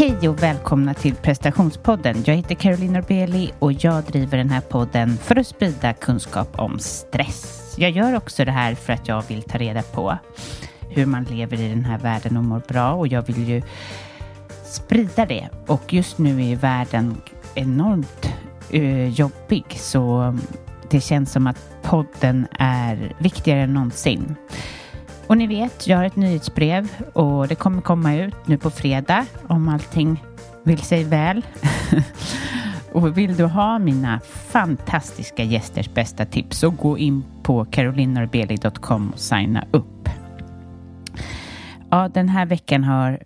Hej och välkomna till prestationspodden. Jag heter Caroline Norbeli och jag driver den här podden för att sprida kunskap om stress. Jag gör också det här för att jag vill ta reda på hur man lever i den här världen och mår bra och jag vill ju sprida det. Och just nu är världen enormt uh, jobbig så det känns som att podden är viktigare än någonsin. Och ni vet, jag har ett nyhetsbrev och det kommer komma ut nu på fredag om allting vill sig väl. och vill du ha mina fantastiska gästers bästa tips så gå in på carolinorbeli.com och signa upp. Ja, den här veckan har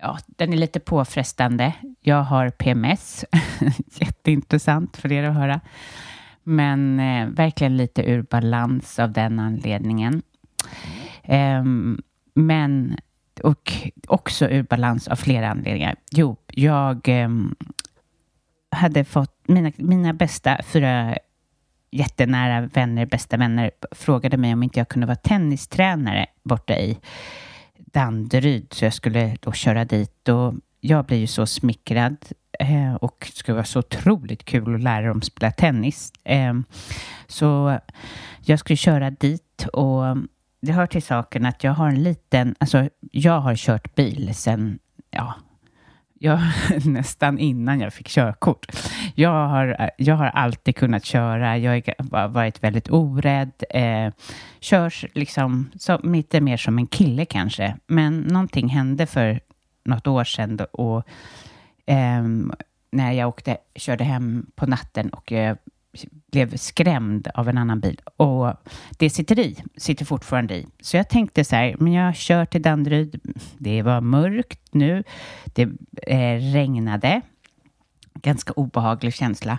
ja, den är lite påfrestande. Jag har PMS. Jätteintressant för er att höra. Men eh, verkligen lite ur balans av den anledningen. Um, men, och också ur balans av flera anledningar. Jo, jag um, hade fått mina, mina bästa fyra jättenära vänner, bästa vänner, frågade mig om inte jag kunde vara tennistränare borta i Danderyd, så jag skulle då köra dit och jag blev ju så smickrad eh, och det skulle vara så otroligt kul att lära dem spela tennis. Eh, så jag skulle köra dit och det hör till saken att jag har en liten, alltså jag har kört bil sen, ja, jag, nästan innan jag fick körkort. Jag har, jag har alltid kunnat köra, jag har varit väldigt orädd, eh, körs liksom så, lite mer som en kille kanske. Men någonting hände för något år sedan och eh, när jag åkte, körde hem på natten och jag blev skrämd av en annan bil och det sitter i, sitter fortfarande i. Så jag tänkte så här, men jag kör till Danderyd. Det var mörkt nu. Det eh, regnade. Ganska obehaglig känsla.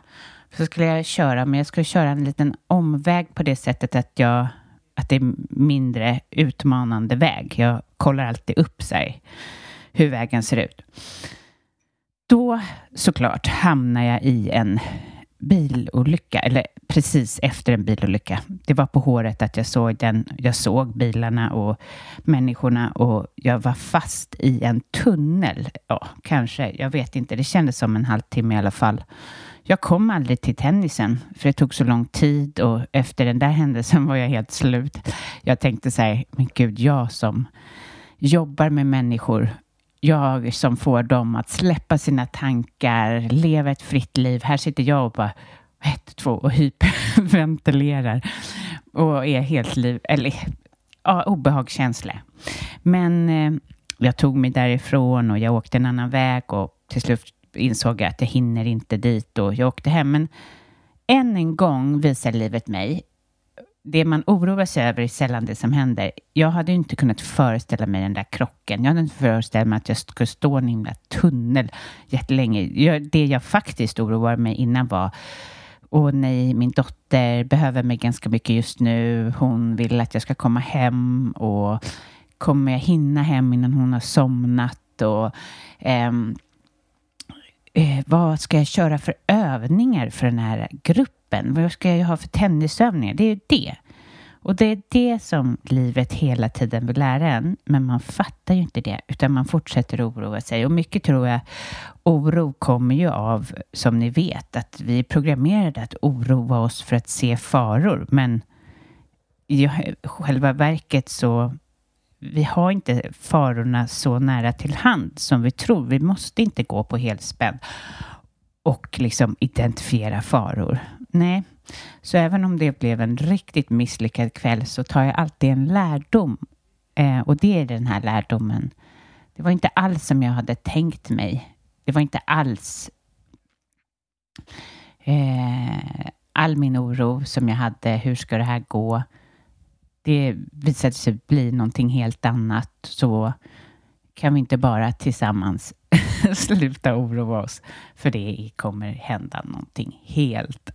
Så skulle jag köra, men jag skulle köra en liten omväg på det sättet att jag att det är mindre utmanande väg. Jag kollar alltid upp sig hur vägen ser ut. Då såklart hamnar jag i en bilolycka, eller precis efter en bilolycka. Det var på håret att jag såg den. Jag såg bilarna och människorna och jag var fast i en tunnel. Ja, kanske. Jag vet inte. Det kändes som en halvtimme i alla fall. Jag kom aldrig till tennisen för det tog så lång tid och efter den där händelsen var jag helt slut. Jag tänkte så här, men gud, jag som jobbar med människor jag som får dem att släppa sina tankar, leva ett fritt liv. Här sitter jag och bara ett, två och hyperventilerar och är helt liv, eller ja, obehagskänsla. Men eh, jag tog mig därifrån och jag åkte en annan väg och till slut insåg jag att jag hinner inte dit och jag åkte hem. Men än en gång visar livet mig det man oroar sig över är sällan det som händer. Jag hade inte kunnat föreställa mig den där krocken. Jag hade inte föreställt mig att jag skulle stå i en himla tunnel jättelänge. Det jag faktiskt oroade mig innan var Åh nej, min dotter behöver mig ganska mycket just nu. Hon vill att jag ska komma hem och kommer jag hinna hem innan hon har somnat? Och, ehm, eh, vad ska jag köra för övningar för den här gruppen? Kroppen. Vad ska jag ha för tennisövningar? Det är ju det. Och det är det som livet hela tiden vill lära en, men man fattar ju inte det, utan man fortsätter oroa sig. Och mycket tror jag oro kommer ju av, som ni vet, att vi är programmerade att oroa oss för att se faror, men i själva verket så vi har inte farorna så nära till hand som vi tror. Vi måste inte gå på helspänn och liksom identifiera faror. Nej, så även om det blev en riktigt misslyckad kväll så tar jag alltid en lärdom. Eh, och det är den här lärdomen. Det var inte alls som jag hade tänkt mig. Det var inte alls eh, all min oro som jag hade. Hur ska det här gå? Det visade sig bli någonting helt annat. Så kan vi inte bara tillsammans sluta oroa oss? För det kommer hända någonting helt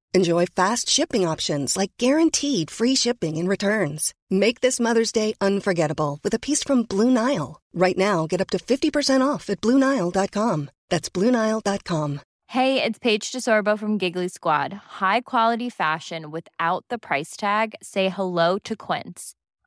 Enjoy fast shipping options like guaranteed free shipping and returns. Make this Mother's Day unforgettable with a piece from Blue Nile. Right now, get up to 50% off at BlueNile.com. That's BlueNile.com. Hey, it's Paige DeSorbo from Giggly Squad. High quality fashion without the price tag? Say hello to Quince.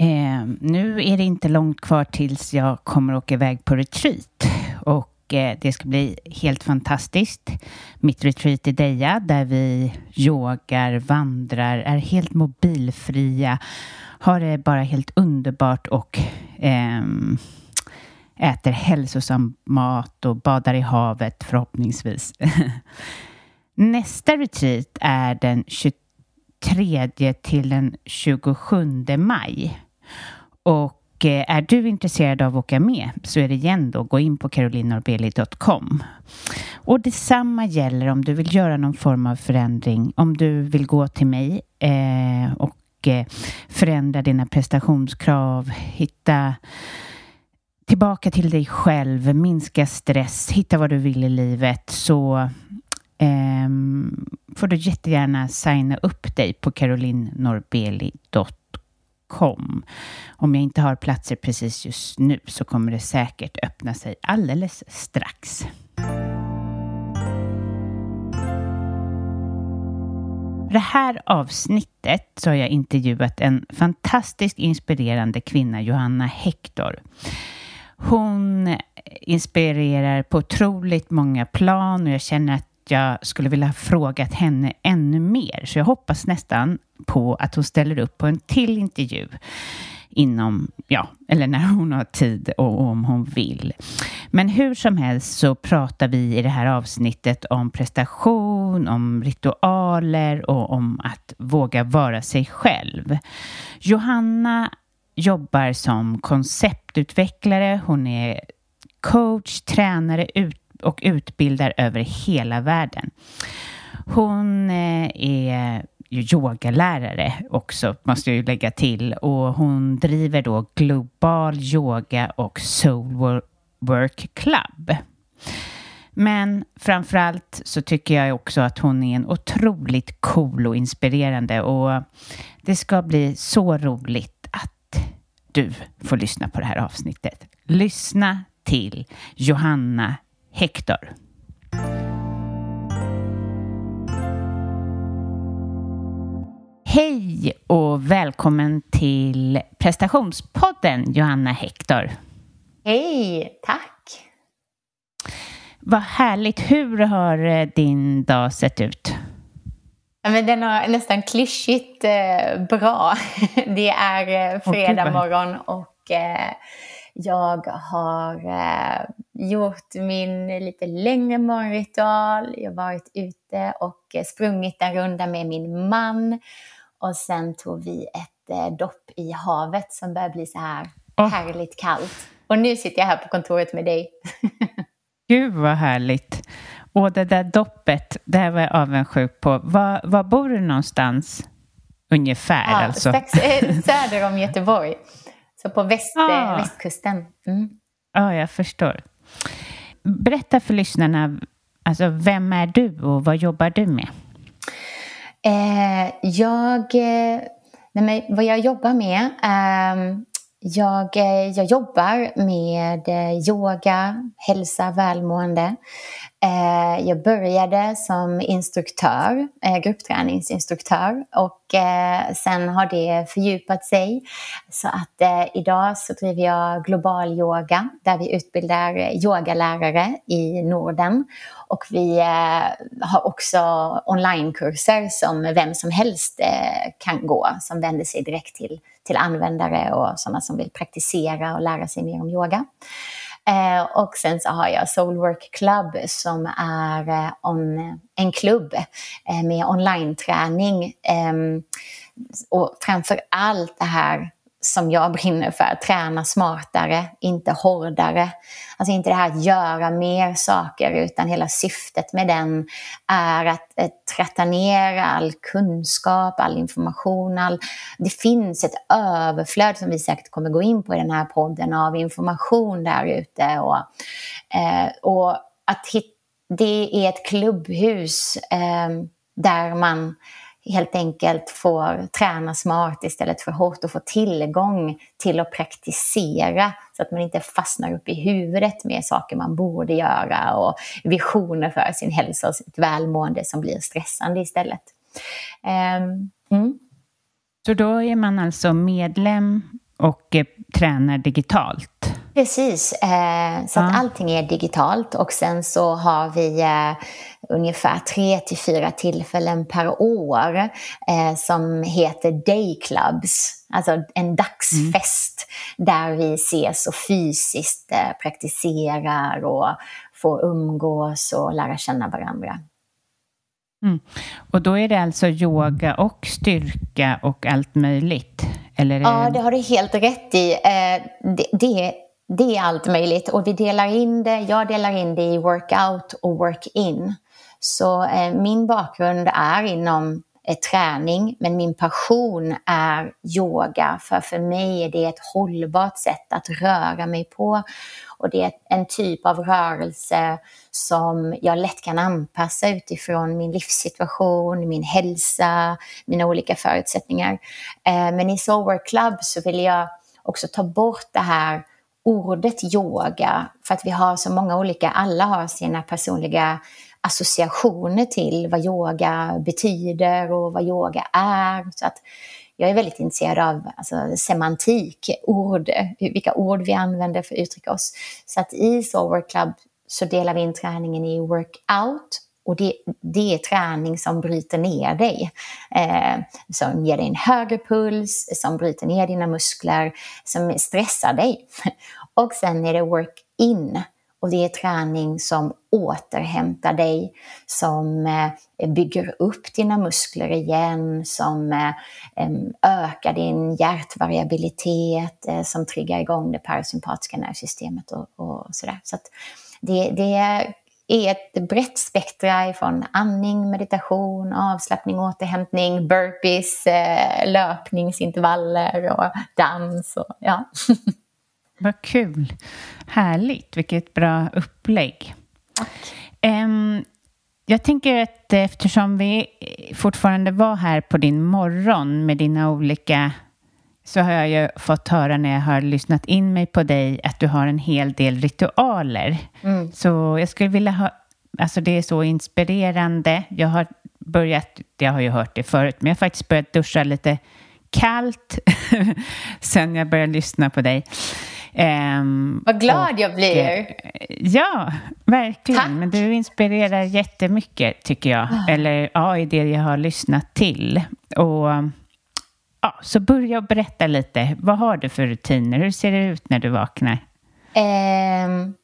Eh, nu är det inte långt kvar tills jag kommer åka iväg på retreat. Och eh, det ska bli helt fantastiskt. Mitt retreat i Deja där vi yogar, vandrar, är helt mobilfria, har det bara helt underbart och eh, äter hälsosam mat och badar i havet förhoppningsvis. Nästa retreat är den 23 till den 27 maj. Och eh, är du intresserad av att åka med så är det igen då, gå in på carolinorbeli.com. Och detsamma gäller om du vill göra någon form av förändring, om du vill gå till mig eh, och eh, förändra dina prestationskrav, hitta tillbaka till dig själv, minska stress, hitta vad du vill i livet så eh, får du jättegärna signa upp dig på carolinnorbeli.com. Om jag inte har platser precis just nu så kommer det säkert öppna sig alldeles strax. För det här avsnittet så har jag intervjuat en fantastiskt inspirerande kvinna, Johanna Hector. Hon inspirerar på otroligt många plan och jag känner att jag skulle vilja ha frågat henne ännu mer. Så jag hoppas nästan på att hon ställer upp på en till intervju inom, ja, eller när hon har tid och om hon vill. Men hur som helst så pratar vi i det här avsnittet om prestation, om ritualer och om att våga vara sig själv. Johanna jobbar som konceptutvecklare. Hon är coach, tränare, ut och utbildar över hela världen. Hon eh, är yogalärare också, måste jag ju lägga till. Och hon driver då Global Yoga och Soul Work Club. Men framförallt så tycker jag också att hon är en otroligt cool och inspirerande och det ska bli så roligt att du får lyssna på det här avsnittet. Lyssna till Johanna Hector. Hej och välkommen till prestationspodden Johanna Hector. Hej, tack. Vad härligt. Hur har eh, din dag sett ut? Ja, men den har nästan klyschigt eh, bra. Det är eh, fredag morgon och eh, jag har eh, gjort min lite längre morgonritual. Jag har varit ute och eh, sprungit en runda med min man. Och sen tog vi ett eh, dopp i havet som börjar bli så här oh. härligt kallt. Och nu sitter jag här på kontoret med dig. Gud vad härligt. Och det där doppet, det här var jag avundsjuk på. Var, var bor du någonstans? Ungefär ja, alltså. Strax eh, söder om Göteborg. Så på väst, ah. västkusten. Mm. Ja, jag förstår. Berätta för lyssnarna, alltså, vem är du och vad jobbar du med? Eh, jag, eh, nej, vad jag jobbar med, eh, jag, eh, jag jobbar med eh, yoga, hälsa, välmående. Eh, jag började som instruktör, eh, gruppträningsinstruktör och eh, sen har det fördjupat sig. Så att eh, idag så driver jag global yoga där vi utbildar yogalärare i Norden. Och vi har också onlinekurser som vem som helst kan gå som vänder sig direkt till till användare och sådana som vill praktisera och lära sig mer om yoga. Eh, och sen så har jag Soulwork Club som är eh, on, en klubb eh, med online-träning. Ehm, och framför allt det här som jag brinner för. Träna smartare, inte hårdare. Alltså inte det här att göra mer saker utan hela syftet med den är att, att trätta ner all kunskap, all information. All... Det finns ett överflöd som vi säkert kommer gå in på i den här podden av information där ute. Och, eh, och att hit... det är ett klubbhus eh, där man helt enkelt får träna smart istället för hårt och få tillgång till att praktisera så att man inte fastnar upp i huvudet med saker man borde göra och visioner för sin hälsa och sitt välmående som blir stressande istället. Ehm, mm. Så då är man alltså medlem och eh, tränar digitalt? Precis, eh, så att allting är digitalt och sen så har vi eh, ungefär tre till fyra tillfällen per år eh, som heter dayclubs, alltså en dagsfest mm. där vi ses och fysiskt praktiserar och får umgås och lära känna varandra. Mm. Och då är det alltså yoga och styrka och allt möjligt? Eller Ja, det har du helt rätt i. Eh, det, det det är allt möjligt och vi delar in det, jag delar in det i workout och work-in. Så eh, min bakgrund är inom träning men min passion är yoga. För för mig är det ett hållbart sätt att röra mig på. Och det är en typ av rörelse som jag lätt kan anpassa utifrån min livssituation, min hälsa, mina olika förutsättningar. Eh, men i Soul Club så vill jag också ta bort det här ordet yoga. För att vi har så många olika, alla har sina personliga associationer till vad yoga betyder och vad yoga är. Så att jag är väldigt intresserad av alltså, semantik, ord, vilka ord vi använder för att uttrycka oss. Så att i Soul Club så delar vi in träningen i workout och det, det är träning som bryter ner dig. Eh, som ger dig en högre puls, som bryter ner dina muskler, som stressar dig. Och sen är det work-in. Och det är träning som återhämtar dig, som eh, bygger upp dina muskler igen, som eh, ökar din hjärtvariabilitet, eh, som triggar igång det parasympatiska nervsystemet och, och sådär. Så det, det är ett brett spektra ifrån andning, meditation, avslappning, återhämtning, burpees, löpningsintervaller och dans. Och, ja. Vad kul. Härligt. Vilket bra upplägg. Um, jag tänker att eftersom vi fortfarande var här på din morgon med dina olika så har jag ju fått höra när jag har lyssnat in mig på dig att du har en hel del ritualer. Mm. Så jag skulle vilja ha, alltså det är så inspirerande. Jag har börjat, jag har ju hört det förut, men jag har faktiskt börjat duscha lite kallt sen jag började lyssna på dig. Um, Vad glad och, jag blir. Ja, verkligen. Tack. Men du inspirerar jättemycket, tycker jag. Oh. Eller ja, i det jag har lyssnat till. Och ja, Så börja berätta lite. Vad har du för rutiner? Hur ser det ut när du vaknar? Um,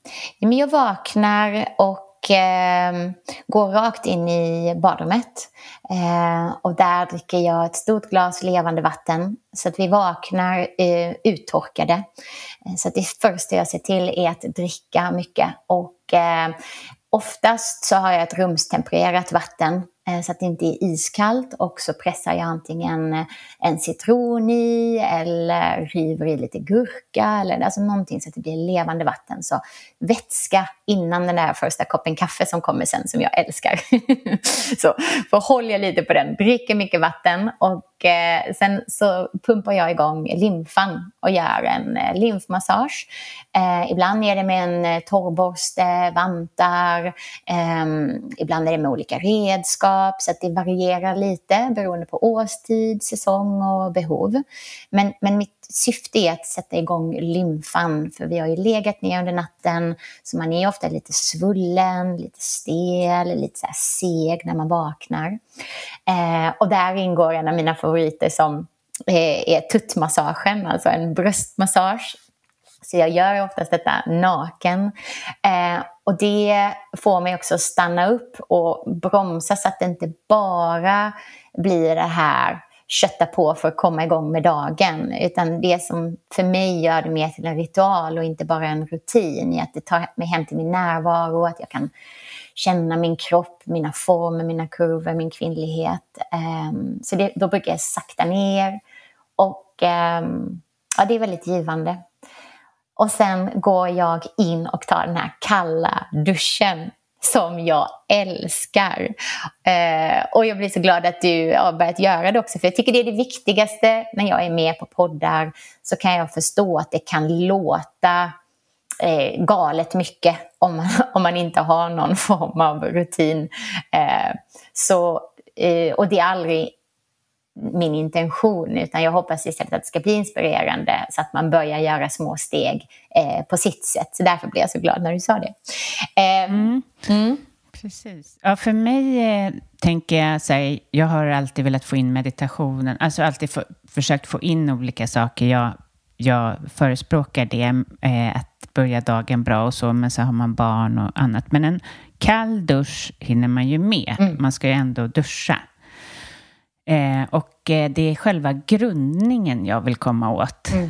men jag vaknar och eh, går rakt in i badrummet. Eh, och där dricker jag ett stort glas levande vatten så att vi vaknar eh, uttorkade. Eh, så att det första jag ser till är att dricka mycket och eh, oftast så har jag ett rumstempererat vatten Eh, så att det inte är iskallt och så pressar jag antingen en citron i eller river i lite gurka eller alltså någonting så att det blir levande vatten. Så vätska innan den där första koppen kaffe som kommer sen som jag älskar. så förhåller jag lite på den, dricker mycket vatten och eh, sen så pumpar jag igång limfan och gör en eh, lymfmassage. Eh, ibland är det med en eh, torrborste, vantar, ehm, ibland är det med olika redskap så att det varierar lite beroende på årstid, säsong och behov. Men, men mitt syfte är att sätta igång lymfan för vi har ju legat ner under natten så man är ofta lite svullen, lite stel, lite så seg när man vaknar. Eh, och där ingår en av mina favoriter som är, är tuttmassagen, alltså en bröstmassage så jag gör oftast detta naken. Eh, och det får mig också att stanna upp och bromsa så att det inte bara blir det här kötta på för att komma igång med dagen. Utan det som för mig gör det mer till en ritual och inte bara en rutin är att det tar mig hem till min närvaro, att jag kan känna min kropp, mina former, mina kurvor, min kvinnlighet. Um, så det, då brukar jag sakta ner och um, ja, det är väldigt givande. Och sen går jag in och tar den här kalla duschen som jag älskar. Eh, och jag blir så glad att du har börjat göra det också, för jag tycker det är det viktigaste när jag är med på poddar, så kan jag förstå att det kan låta eh, galet mycket om man, om man inte har någon form av rutin. Eh, så, eh, och det är aldrig min intention, utan jag hoppas istället att det ska bli inspirerande så att man börjar göra små steg eh, på sitt sätt. Så därför blev jag så glad när du sa det. Eh, mm. Mm. Precis. Ja, för mig eh, tänker jag så här, jag har alltid velat få in meditationen, alltså alltid för, försökt få in olika saker. Jag, jag förespråkar det, eh, att börja dagen bra och så, men så har man barn och annat. Men en kall dusch hinner man ju med. Mm. Man ska ju ändå duscha. Eh, och eh, det är själva grundningen jag vill komma åt. Mm.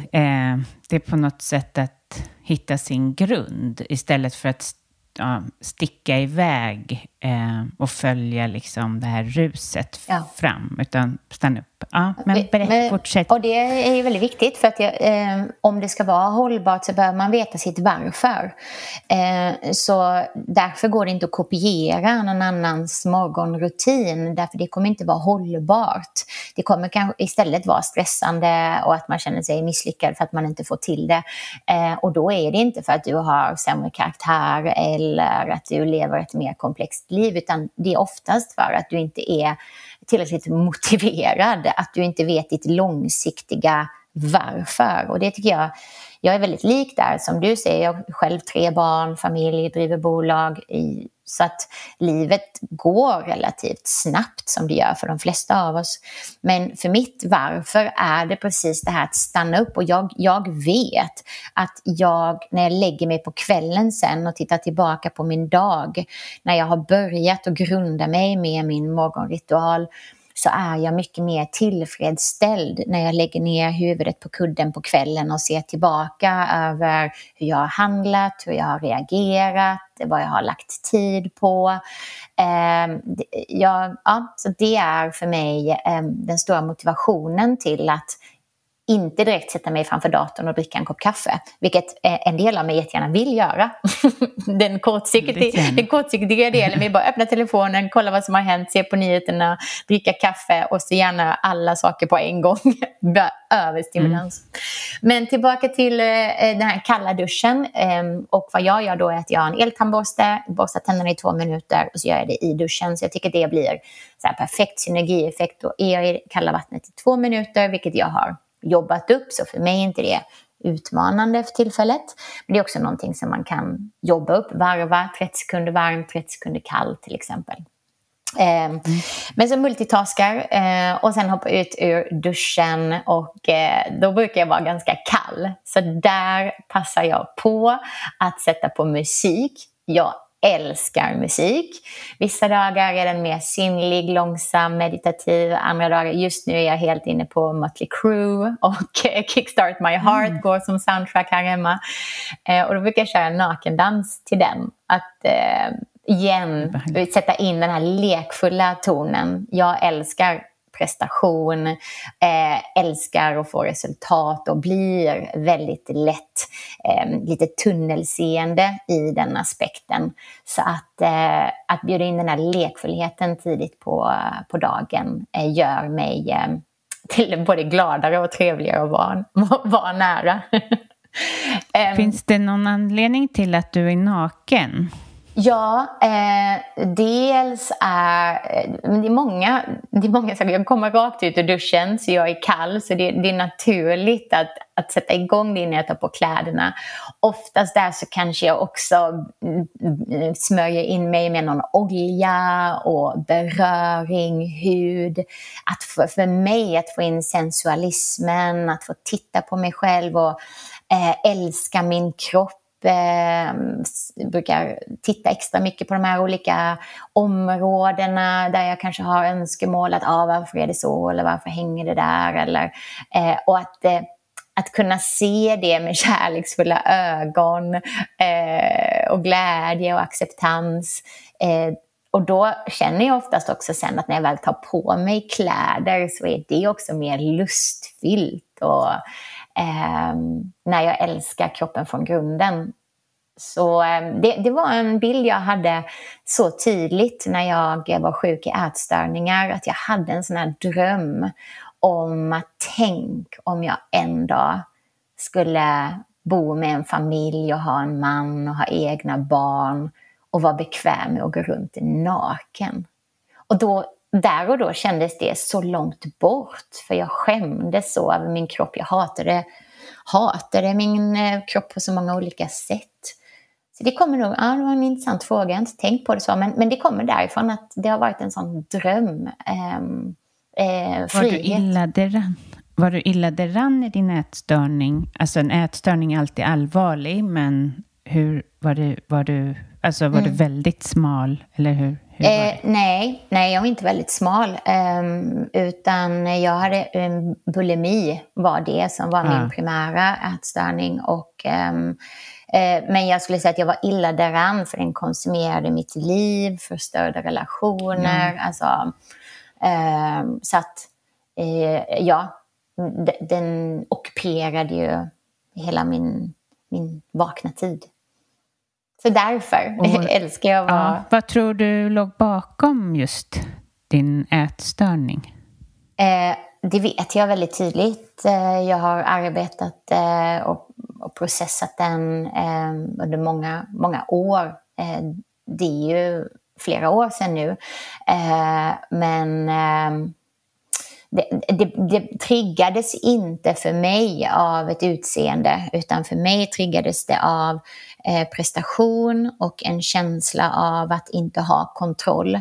Eh, det är på något sätt att hitta sin grund istället för att ja, sticka iväg eh, och följa liksom det här ruset ja. fram, utan stanna upp. Ja, men berätta, fortsätt. Och det är ju väldigt viktigt, för att jag, eh, om det ska vara hållbart så behöver man veta sitt varför. Eh, så därför går det inte att kopiera någon annans morgonrutin, därför det kommer inte vara hållbart. Det kommer kanske istället vara stressande och att man känner sig misslyckad för att man inte får till det. Eh, och då är det inte för att du har sämre karaktär eller att du lever ett mer komplext liv, utan det är oftast för att du inte är tillräckligt motiverad, att du inte vet ditt långsiktiga varför. Och det tycker jag, jag är väldigt lik där. Som du säger, jag har själv tre barn, familj, driver bolag. I, så att livet går relativt snabbt som det gör för de flesta av oss. Men för mitt varför är det precis det här att stanna upp. Och jag, jag vet att jag, när jag lägger mig på kvällen sen och tittar tillbaka på min dag, när jag har börjat att grunda mig med min morgonritual, så är jag mycket mer tillfredsställd när jag lägger ner huvudet på kudden på kvällen och ser tillbaka över hur jag har handlat, hur jag har reagerat, vad jag har lagt tid på. Eh, jag, ja, så det är för mig eh, den stora motivationen till att inte direkt sätta mig framför datorn och dricka en kopp kaffe, vilket en del av mig jättegärna vill göra. den, kortsiktiga, den kortsiktiga delen vill bara öppna telefonen, kolla vad som har hänt, se på nyheterna, dricka kaffe och så gärna alla saker på en gång. Överstimulans. Mm. Men tillbaka till eh, den här kalla duschen. Eh, och vad jag gör då är att jag har en eltandborste, borstar tänderna i två minuter och så gör jag det i duschen. Så jag tycker det blir så perfekt synergieffekt. Då är jag i kalla vattnet i två minuter, vilket jag har jobbat upp, så för mig är inte det utmanande för tillfället. Men det är också någonting som man kan jobba upp, varva 30 sekunder varmt, 30 sekunder kallt till exempel. Eh, mm. Men så multitaskar eh, och sen hoppar ut ur duschen och eh, då brukar jag vara ganska kall. Så där passar jag på att sätta på musik. Jag älskar musik. Vissa dagar är den mer sinnlig, långsam, meditativ. Andra dagar, just nu är jag helt inne på Mötley Crüe och Kickstart My Heart mm. går som soundtrack här hemma. Eh, och då brukar jag köra nakendans till den. Att eh, igen sätta in den här lekfulla tonen. Jag älskar prestation, eh, älskar att få resultat och blir väldigt lätt eh, lite tunnelseende i den aspekten. Så att, eh, att bjuda in den här lekfullheten tidigt på, på dagen eh, gör mig eh, till både gladare och trevligare att vara, vara nära. Finns det någon anledning till att du är naken? Ja, eh, dels är eh, men det är många, det är många saker. Jag kommer rakt ut ur duschen så jag är kall så det, det är naturligt att, att sätta igång det innan jag tar på kläderna. Oftast där så kanske jag också mm, smörjer in mig med någon olja och beröring, hud. Att för, för mig att få in sensualismen, att få titta på mig själv och eh, älska min kropp eh, brukar titta extra mycket på de här olika områdena där jag kanske har önskemål att ah, varför är det så eller varför hänger det där eller eh, och att eh, att kunna se det med kärleksfulla ögon eh, och glädje och acceptans. Eh, och då känner jag oftast också sen att när jag väl tar på mig kläder så är det också mer lustfyllt och eh, när jag älskar kroppen från grunden. Så eh, det, det, var en bild jag hade så tydligt när jag var sjuk i ätstörningar, att jag hade en sån här dröm om att tänk om jag en dag skulle bo med en familj och ha en man och ha egna barn och vara bekväm med att gå runt naken. Och då, där och då kändes det så långt bort, för jag skämdes så över min kropp. Jag hatade, hatade min eh, kropp på så många olika sätt. Så det kommer nog, ja det var en intressant fråga, jag har inte tänkt på det så, men, men det kommer därifrån att det har varit en sån dröm. Ehm, eh, frihet. Var du illa däran? Var du illa däran i din ätstörning? Alltså en ätstörning är alltid allvarlig, men hur var du, var du, alltså var mm. du väldigt smal, eller hur? Eh, nej, nej, jag var inte väldigt smal, um, utan jag hade um, bulimi var det som var ah. min primära ätstörning och um, Eh, men jag skulle säga att jag var illa däran för den konsumerade mitt liv, förstörde relationer. Mm. Alltså, eh, så att, eh, ja, den ockuperade ju hela min, min vakna tid. Så därför och, älskar jag att vara... Ja, vad tror du låg bakom just din ätstörning? Eh, det vet jag väldigt tydligt. Eh, jag har arbetat eh, och processat den eh, under många, många år. Det är ju flera år sedan nu. Men eh, det, det, det, triggades inte för mig av ett utseende utan för mig triggades det av eh, prestation och en känsla av att inte ha kontroll.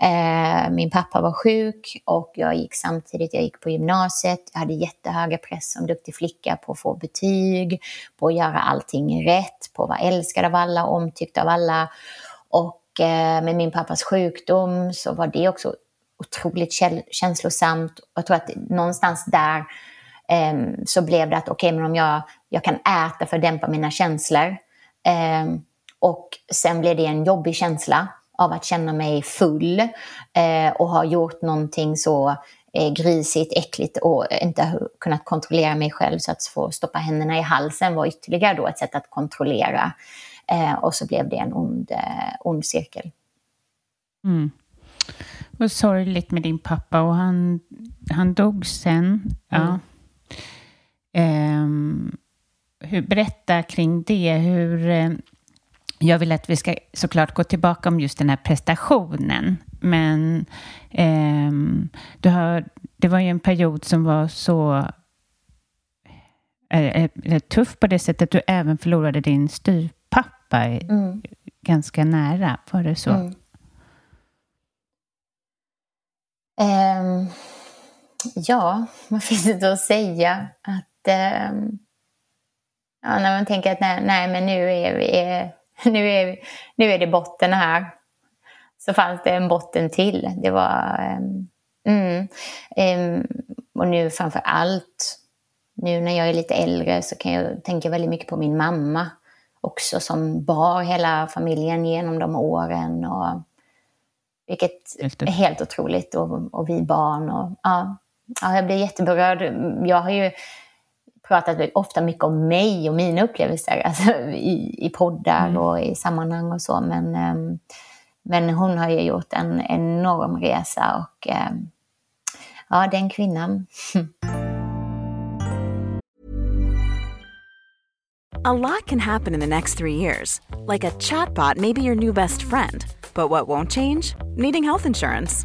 Eh, min pappa var sjuk och jag gick samtidigt, jag gick på gymnasiet, jag hade jättehöga press som duktig flicka på att få betyg, på att göra allting rätt, på att vara älskad av alla, omtyckt av alla. Och eh, med min pappas sjukdom så var det också otroligt känslosamt. Jag tror att någonstans där eh, så blev det att okej, okay, men om jag, jag kan äta för att dämpa mina känslor. Eh, och sen blev det en jobbig känsla av att känna mig full eh, och ha gjort någonting så eh, grisigt, äckligt och inte kunnat kontrollera mig själv. Så att få stoppa händerna i halsen var ytterligare då ett sätt att kontrollera. Eh, och så blev det en ond, eh, ond cirkel. Mm. Och sorgligt med din pappa och han, han dog sen. Ja. Um, hur, berätta kring det. Hur, eh, jag vill att vi ska såklart gå tillbaka om just den här prestationen. Men eh, du har, det var ju en period som var så eh, eh tuff på det sättet att du även förlorade din styrpappa mm. ganska nära. Var det så? Mm. Um, ja, vad finns det att säga? Att, um, ja, när man tänker att nej, nej men nu är vi nu är, nu är det botten här. Så fanns det en botten till. Det var... Um, mm, um, och nu framför allt, nu när jag är lite äldre så kan jag tänka väldigt mycket på min mamma också som bar hela familjen genom de åren. Och, vilket är helt otroligt. Och, och vi barn. Och, ja, ja, jag blir jätteberörd. Jag har ju pratat ofta mycket om mig och mina upplevelser alltså, i, i poddar mm. och i sammanhang och så. Men, um, men hon har ju gjort en enorm resa och um, ja, den kvinnan. A lot can happen in the next three years. Like a chatbot may be your new best friend. But what won't change? Needing health insurance.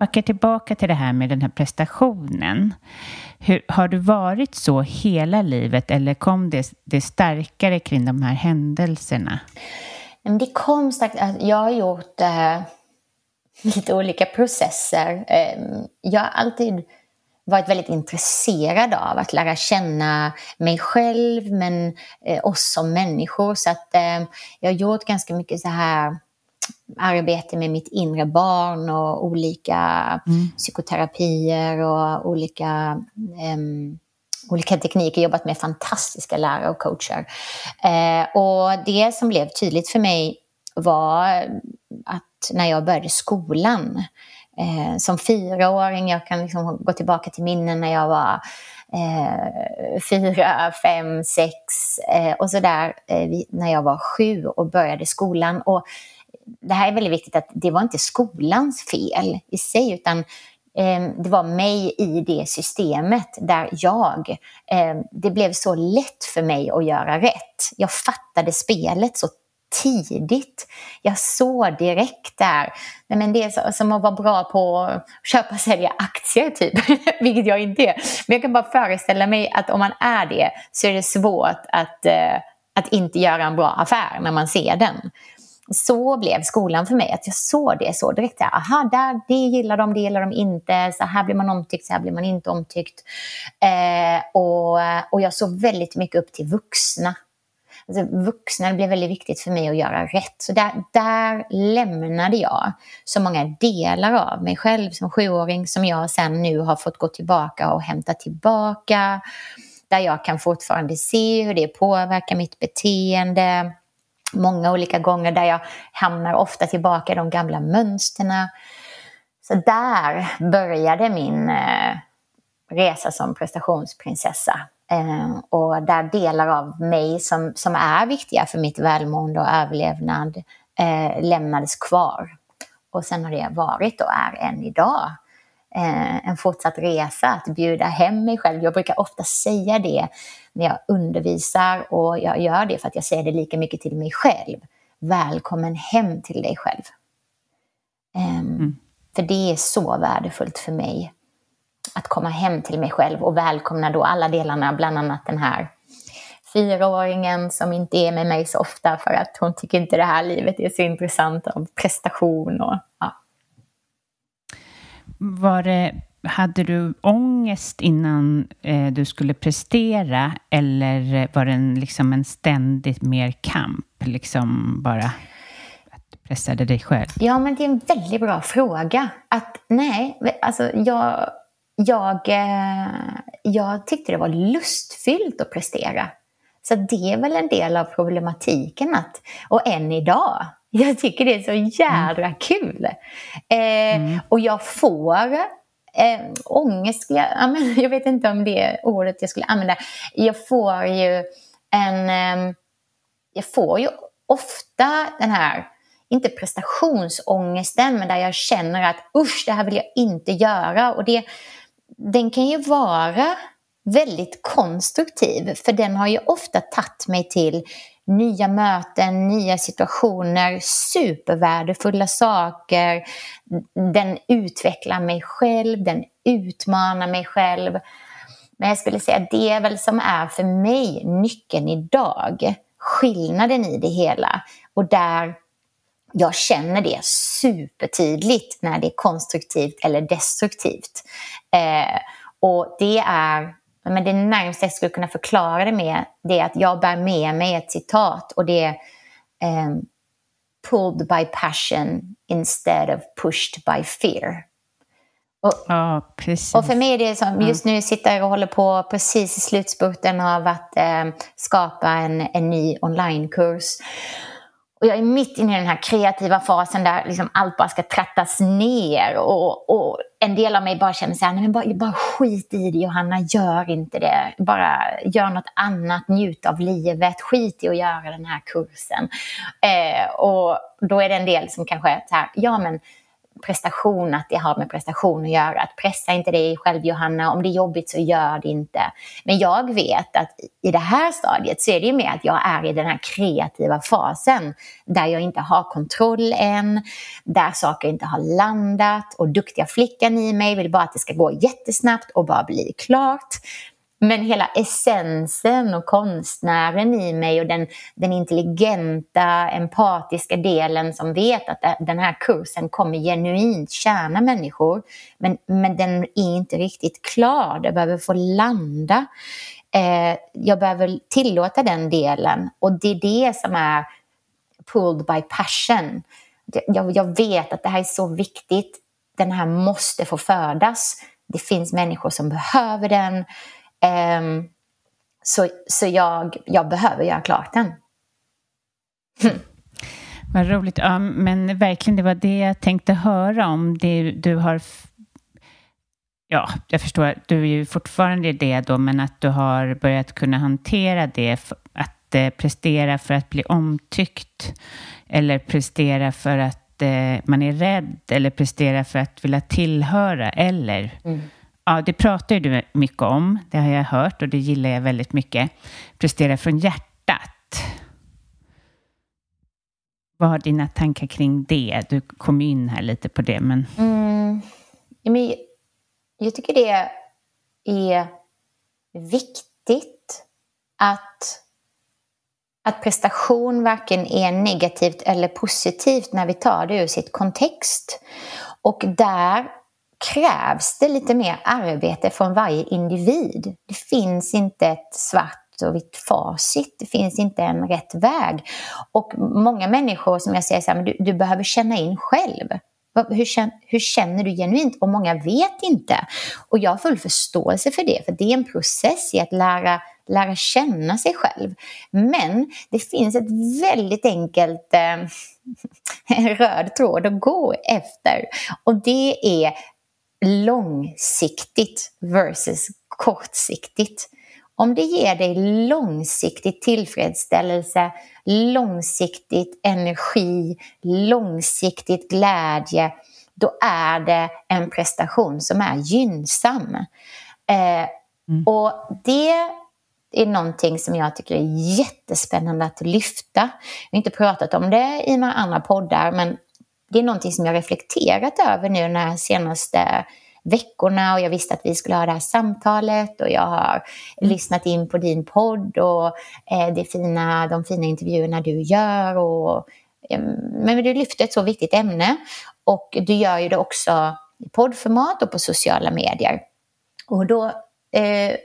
Backar tillbaka till det här med den här prestationen. Hur, har du varit så hela livet eller kom det, det starkare kring de här händelserna? Det kom starkt. Alltså, jag har gjort äh, lite olika processer. Ehm, jag har alltid varit väldigt intresserad av att lära känna mig själv men eh, oss som människor. Så att eh, jag har gjort ganska mycket så här arbete med mitt inre barn och olika mm. psykoterapier och olika, um, olika tekniker. Jobbat med fantastiska lärare och coacher. Uh, och det som blev tydligt för mig var att när jag började skolan uh, som fyraåring, jag kan liksom gå tillbaka till minnen när jag var eh, fyra, fem, sex eh, och sådär eh, när jag var sju och började skolan. Och det här är väldigt viktigt att det var inte skolans fel i sig utan eh, det var mig i det systemet där jag, eh, det blev så lätt för mig att göra rätt. Jag fattade spelet så tidigt. Jag såg direkt där, nej men det är som att vara bra på att köpa och sälja aktier typ, vilket jag inte är. Men jag kan bara föreställa mig att om man är det så är det svårt att, eh, att inte göra en bra affär när man ser den så blev skolan för mig, att jag såg det så direkt. Aha, där, det gillar de, det gillar de inte. Så här blir man omtyckt, så här blir man inte omtyckt. Eh, och, och jag såg väldigt mycket upp till vuxna. Alltså, vuxna det blev väldigt viktigt för mig att göra rätt. Så där, där lämnade jag så många delar av mig själv som sjuåring som jag sen nu har fått gå tillbaka och hämta tillbaka. Där jag kan fortfarande se hur det påverkar mitt beteende många olika gånger där jag hamnar ofta tillbaka i de gamla mönsterna. Så där började min eh, resa som prestationsprinsessa. Eh, och där delar av mig som, som är viktiga för mitt välmående och överlevnad eh, lämnades kvar. Och sen har det varit och är än idag eh, en fortsatt resa att bjuda hem mig själv. Jag brukar ofta säga det när jag undervisar och jag gör det för att jag säger det lika mycket till mig själv. Välkommen hem till dig själv. Um, mm. För det är så värdefullt för mig. att komma hem till mig själv och välkomna då alla delarna, bland annat den här fyraåringen som inte är med mig så ofta för att hon tycker inte det här livet är så intressant av prestation och ja. Var det, hade du ångest innan eh, du skulle prestera eller var det en, liksom en ständigt mer kamp, liksom bara att du pressade dig själv? Ja, men det är en väldigt bra fråga. Att nej, alltså jag, jag, eh, jag tyckte det var lustfyllt att prestera. Så det är väl en del av problematiken. Att, och än idag, jag tycker det är så jädra mm. kul. Eh, mm. Och jag får eh, ångest, jag, jag vet inte om det är ordet jag skulle använda. Jag får ju en... Eh, jag får ju ofta den här, inte prestationsångesten, men där jag känner att usch, det här vill jag inte göra. Och det, den kan ju vara väldigt konstruktiv, för den har ju ofta tagit mig till nya möten, nya situationer, supervärdefulla saker. Den utvecklar mig själv, den utmanar mig själv. Men jag skulle säga att det är väl som är för mig nyckeln idag, skillnaden i det hela. Och där jag känner det supertydligt när det är konstruktivt eller destruktivt. Eh, och det är men det närmaste jag skulle kunna förklara det med det är att jag bär med mig ett citat och det är um, pulled by passion instead of pushed by fear. Och, ja, och för mig är det som, just nu sitter jag och håller på precis i slutspurten av att eh, skapa en, en ny onlinekurs. Och jag är mitt inne i den här kreativa fasen där liksom allt bara ska trattas ner. Och, och en del av mig bara känner så här, nej men bara, bara skit i det Johanna, gör inte det. Bara gör något annat, njut av livet, skit i att göra den här kursen. Eh, och då är det en del som kanske så här, ja men prestation, att det har med prestation att göra. Att pressa inte dig själv Johanna, om det är jobbigt så gör det inte. Men jag vet att i det här stadiet så är det ju mer att jag är i den här kreativa fasen där jag inte har kontroll än, där saker inte har landat och duktiga flickan i mig vill bara att det ska gå jättesnabbt och bara bli klart. Men hela essensen och konstnären i mig och den, den intelligenta, empatiska delen som vet att den här kursen kommer genuint tjäna människor. Men, men den är inte riktigt klar, den behöver få landa. Eh, jag behöver tillåta den delen och det är det som är pulled by passion. Jag, jag vet att det här är så viktigt. Den här måste få födas. Det finns människor som behöver den. Um, så så jag, jag behöver göra klart den. Hm. Vad roligt. Ja, men verkligen, det var det jag tänkte höra om. Det du har... Ja, jag förstår. Du är ju fortfarande det då, men att du har börjat kunna hantera det. Att eh, prestera för att bli omtyckt. Eller prestera för att eh, man är rädd. Eller prestera för att vilja tillhöra. Eller mm. Ja, det pratar du mycket om. Det har jag hört och det gillar jag väldigt mycket. Prestera från hjärtat. Vad har dina tankar kring det? Du kom in här lite på det, men... Mm, men jag tycker det är viktigt att, att prestation varken är negativt eller positivt när vi tar det ur sitt kontext. Och där krävs det lite mer arbete från varje individ. Det finns inte ett svart och vitt facit. Det finns inte en rätt väg. Och många människor som jag säger så här, men du, du behöver känna in själv. Hur, hur, känner du genuint? Och många vet inte. Och jag har full förståelse för det, för det är en process i att lära, lära känna sig själv. Men det finns ett väldigt enkelt eh, röd tråd att gå efter. Och det är långsiktigt versus kortsiktigt. Om det ger dig långsiktig tillfredsställelse, långsiktigt energi, långsiktigt glädje, då är det en prestation som är gynnsam. Eh, mm. Och det är någonting som jag tycker är jättespännande att lyfta. Jag har inte pratat om det i några andra poddar, men det är någonting som jag reflekterat över nu här senaste veckorna och jag visste att vi skulle ha det här samtalet och jag har mm. lyssnat in på din podd och eh, det fina, de fina intervjuerna du gör. Och, eh, men du lyfter ett så viktigt ämne och du gör ju det också i poddformat och på sociala medier. Och då, eh,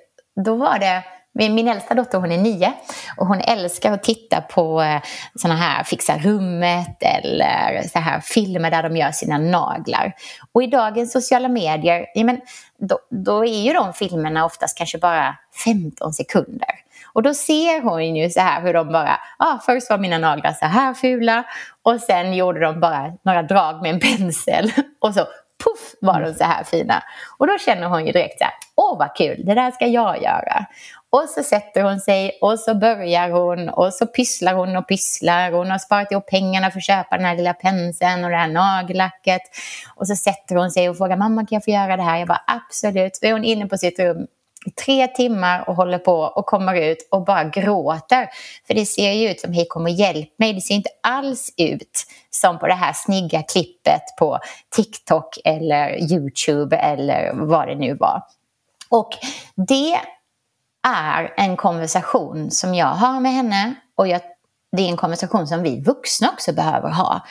då var det min äldsta dotter hon är nio och hon älskar att titta på eh, såna här Fixa rummet eller så här filmer där de gör sina naglar. Och i dagens sociala medier, ja, men, då, då är ju de filmerna oftast kanske bara 15 sekunder. Och då ser hon ju så här hur de bara, ah, först var mina naglar så här fula och sen gjorde de bara några drag med en pensel och så puff var de så här fina. Och då känner hon ju direkt så här, åh vad kul, det där ska jag göra. Och så sätter hon sig och så börjar hon och så pysslar hon och pysslar. Hon har sparat ihop pengarna för att köpa den här lilla penseln och det här nagellacket. Och så sätter hon sig och frågar mamma kan jag få göra det här? Jag bara absolut. Så är hon inne på sitt rum tre timmar och håller på och kommer ut och bara gråter. För det ser ju ut som hej kom och hjälp mig. Det ser inte alls ut som på det här snygga klippet på TikTok eller YouTube eller vad det nu var. Och det är en konversation som jag har med henne och jag, det är en konversation som vi vuxna också behöver ha.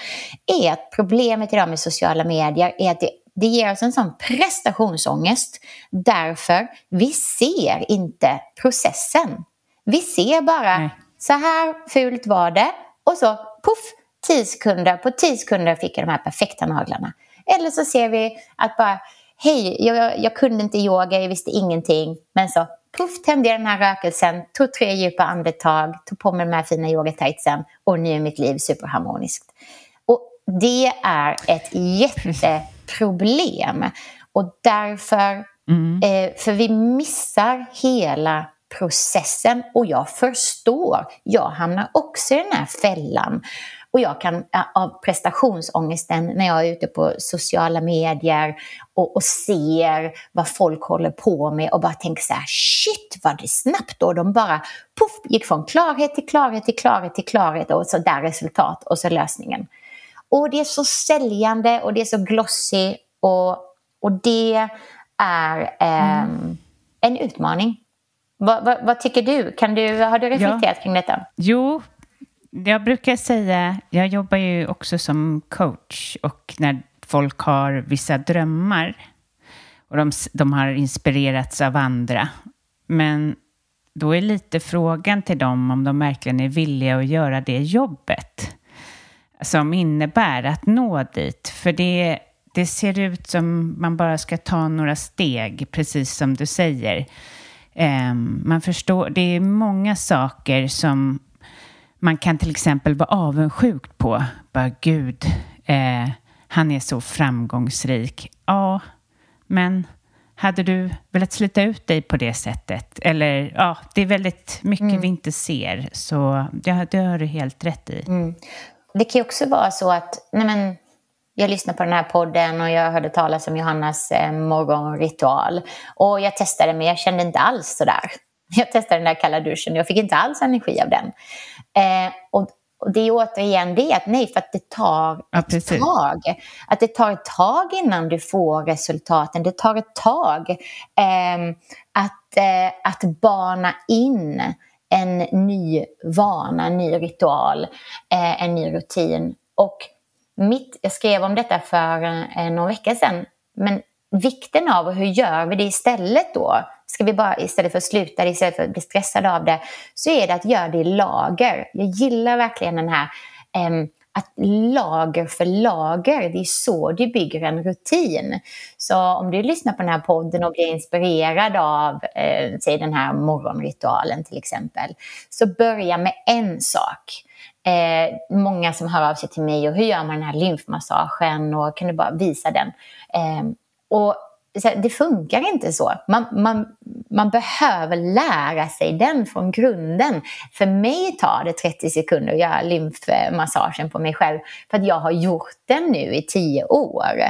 Är att problemet idag med sociala medier är att det, det ger oss en sån prestationsångest därför vi ser inte processen. Vi ser bara mm. så här fult var det och så puff, tio sekunder, på tio sekunder fick jag de här perfekta naglarna. Eller så ser vi att bara hej, jag, jag kunde inte yoga, jag visste ingenting, men så puff tände jag den här rökelsen, tog tre djupa andetag, tog på mig de här fina yogatightsen och nu är mitt liv superharmoniskt. Och det är ett jätteproblem. Och därför, mm. eh, för vi missar hela processen och jag förstår, jag hamnar också i den här fällan. Och jag kan av prestationsångesten när jag är ute på sociala medier och, och ser vad folk håller på med och bara tänker så här, shit vad det är snabbt och de bara puff, gick från klarhet till klarhet till klarhet till klarhet och så där resultat och så lösningen. Och det är så säljande och det är så glossy och, och det är eh, mm. en utmaning. Vad, vad, vad, tycker du? Kan du? Har du reflekterat ja. kring detta? Jo, jag brukar säga, jag jobbar ju också som coach och när folk har vissa drömmar och de, de har inspirerats av andra. Men då är lite frågan till dem om de verkligen är villiga att göra det jobbet som innebär att nå dit. För det, det ser ut som man bara ska ta några steg, precis som du säger. Um, man förstår, det är många saker som man kan till exempel vara avundsjuk på. Bara gud, eh, han är så framgångsrik. Ja, men hade du velat slita ut dig på det sättet? Eller ja, det är väldigt mycket mm. vi inte ser. Så ja, det har du helt rätt i. Mm. Det kan ju också vara så att nej men, jag lyssnade på den här podden och jag hörde talas om Johannas eh, morgonritual. Och jag testade men jag kände inte alls sådär. Jag testade den där kalla duschen och jag fick inte alls energi av den. Eh, och, och, det är återigen det att nej, för att det tar ja, ett tag. Att det tar ett tag innan du får resultaten. Det tar ett tag eh, att, att bana in en ny vana, en ny ritual, eh, en ny rutin. Och mitt, jag skrev om detta för eh, några veckor sedan. Men vikten av hur gör vi det istället då? Ska vi bara istället för att sluta det, istället för att bli stressade av det, så är det att göra det i lager. Jag gillar verkligen den här eh, att lager för lager, det är så du bygger en rutin. Så om du lyssnar på den här podden och blir inspirerad av, eh, säg den här morgonritualen till exempel, så börja med en sak. Eh, många som hör av sig till mig och hur gör man den här lymfmassagen och kan du bara visa den? Eh, och det funkar inte så. Man, man, man behöver lära sig den från grunden. För mig tar det 30 sekunder att göra lymfmassagen på mig själv för att jag har gjort den nu i 10 år.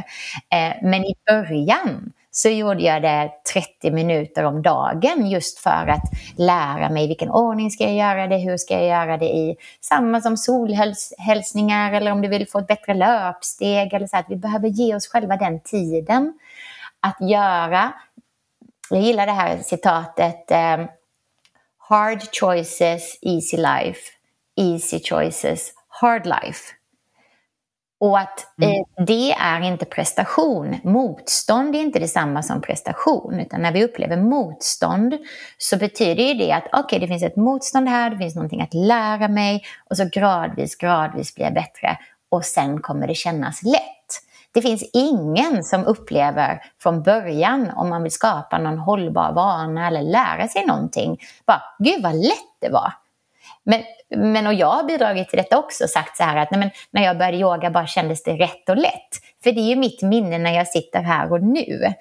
Eh, men i början så gjorde jag det 30 minuter om dagen just för att lära mig vilken ordning ska jag göra det, hur ska jag göra det i. Samma som solhälsningar eller om du vill få ett bättre löpsteg eller så att vi behöver ge oss själva den tiden att göra, jag gillar det här citatet, eh, hard choices, easy life, easy choices, hard life. Och att mm. eh, det är inte prestation. Motstånd är inte detsamma som prestation. Utan när vi upplever motstånd så betyder det att okej, okay, det finns ett motstånd här, det finns någonting att lära mig och så gradvis, gradvis blir jag bättre och sen kommer det kännas lätt. Det finns ingen som upplever från början, om man vill skapa någon hållbar vana eller lära sig någonting, bara gud vad lätt det var. Men, men och jag har bidragit till detta också, sagt så här att nej, men, när jag började yoga bara kändes det rätt och lätt. För det är ju mitt minne när jag sitter här och nu.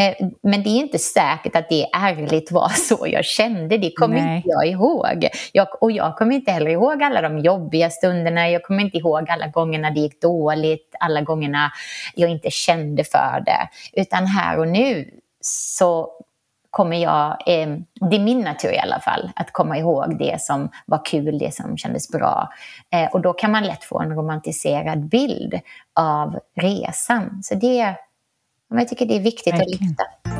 Eh, men det är inte säkert att det ärligt var så jag kände. Det kommer Nej. inte jag ihåg. Jag, och jag kommer inte heller ihåg alla de jobbiga stunderna. Jag kommer inte ihåg alla gångerna det gick dåligt, alla gångerna jag inte kände för det. Utan här och nu så kommer jag, eh, det är min natur i alla fall, att komma ihåg det som var kul, det som kändes bra. Eh, och då kan man lätt få en romantiserad bild av resan. Så det, jag tycker det är viktigt Verkligen. att lyfta.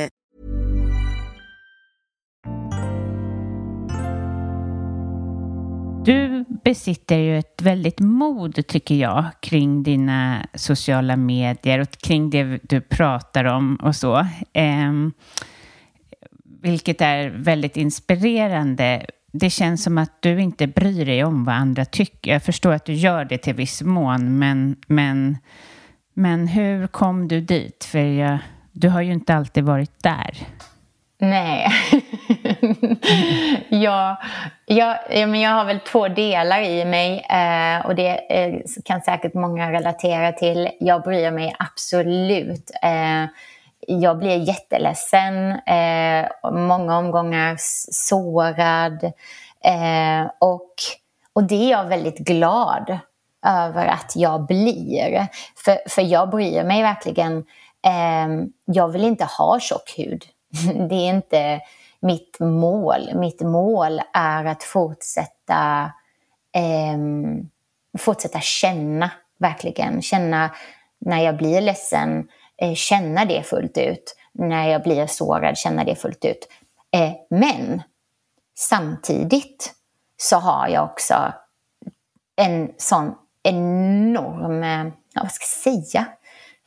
Du besitter ju ett väldigt mod, tycker jag, kring dina sociala medier och kring det du pratar om och så. Eh, vilket är väldigt inspirerande. Det känns som att du inte bryr dig om vad andra tycker. Jag förstår att du gör det till viss mån, men, men, men hur kom du dit? För jag, du har ju inte alltid varit där. Nej. jag, jag, jag har väl två delar i mig eh, och det eh, kan säkert många relatera till. Jag bryr mig absolut. Eh, jag blir jätteledsen, eh, många omgångar sårad eh, och, och det är jag väldigt glad över att jag blir. För, för jag bryr mig verkligen. Eh, jag vill inte ha tjock hud. det är inte mitt mål. Mitt mål är att fortsätta, eh, fortsätta känna, verkligen. Känna när jag blir ledsen, eh, känna det fullt ut. När jag blir sårad, känna det fullt ut. Eh, men samtidigt så har jag också en sån enorm, eh, ja, vad ska jag säga,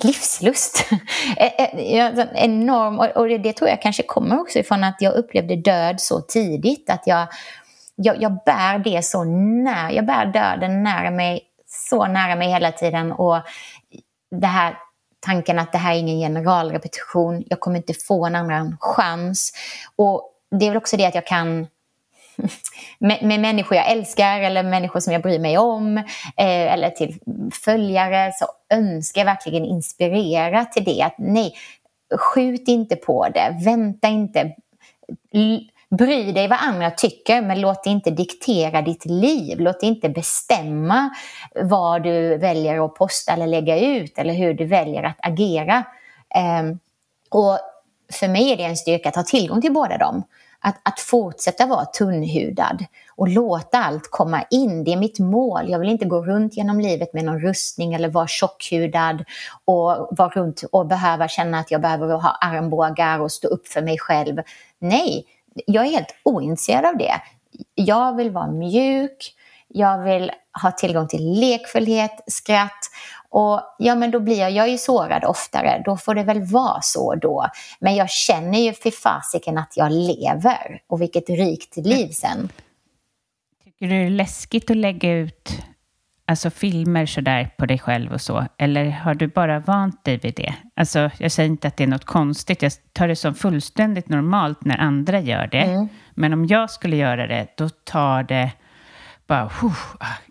livslust. Eh, eh, en enorm, och det, det, tror jag kanske kommer också ifrån att jag upplevde död så tidigt. Att jag, jag, jag bär det så nära, jag bär döden nära mig, så nära mig hela tiden. Och det här tanken att det här är ingen generalrepetition, jag kommer inte få en annan chans. Och det är väl också det att jag kan med, med, människor jag älskar eller människor som jag bryr mig om eh, eller till följare så önskar jag verkligen inspirera till det. Att nej, skjut inte på det, vänta inte. bry dig vad andra tycker, men låt det inte diktera ditt liv. Låt det inte bestämma vad du väljer att posta eller lägga ut eller hur du väljer att agera. Um, och för mig är det en styrka att ha tillgång till båda dem. Att, att fortsätta vara tunnhudad och låta allt komma in. Det är mitt mål. Jag vill inte gå runt genom livet med någon rustning eller vara tjockhudad och vara runt och behöva känna att jag behöver ha armbågar och stå upp för mig själv. Nej, jag är helt ointresserad av det. Jag vill vara mjuk, jag vill ha tillgång till lekfullhet, skratt och ja, men då blir jag, jag är ju sårad oftare, då får det väl vara så då. Men jag känner ju för fasiken att jag lever och vilket rikt liv sen. Tycker du det är läskigt att lägga ut alltså filmer sådär på dig själv och så? Eller har du bara vant dig vid det? Alltså, jag säger inte att det är något konstigt. Jag tar det som fullständigt normalt när andra gör det. Mm. Men om jag skulle göra det, då tar det bara...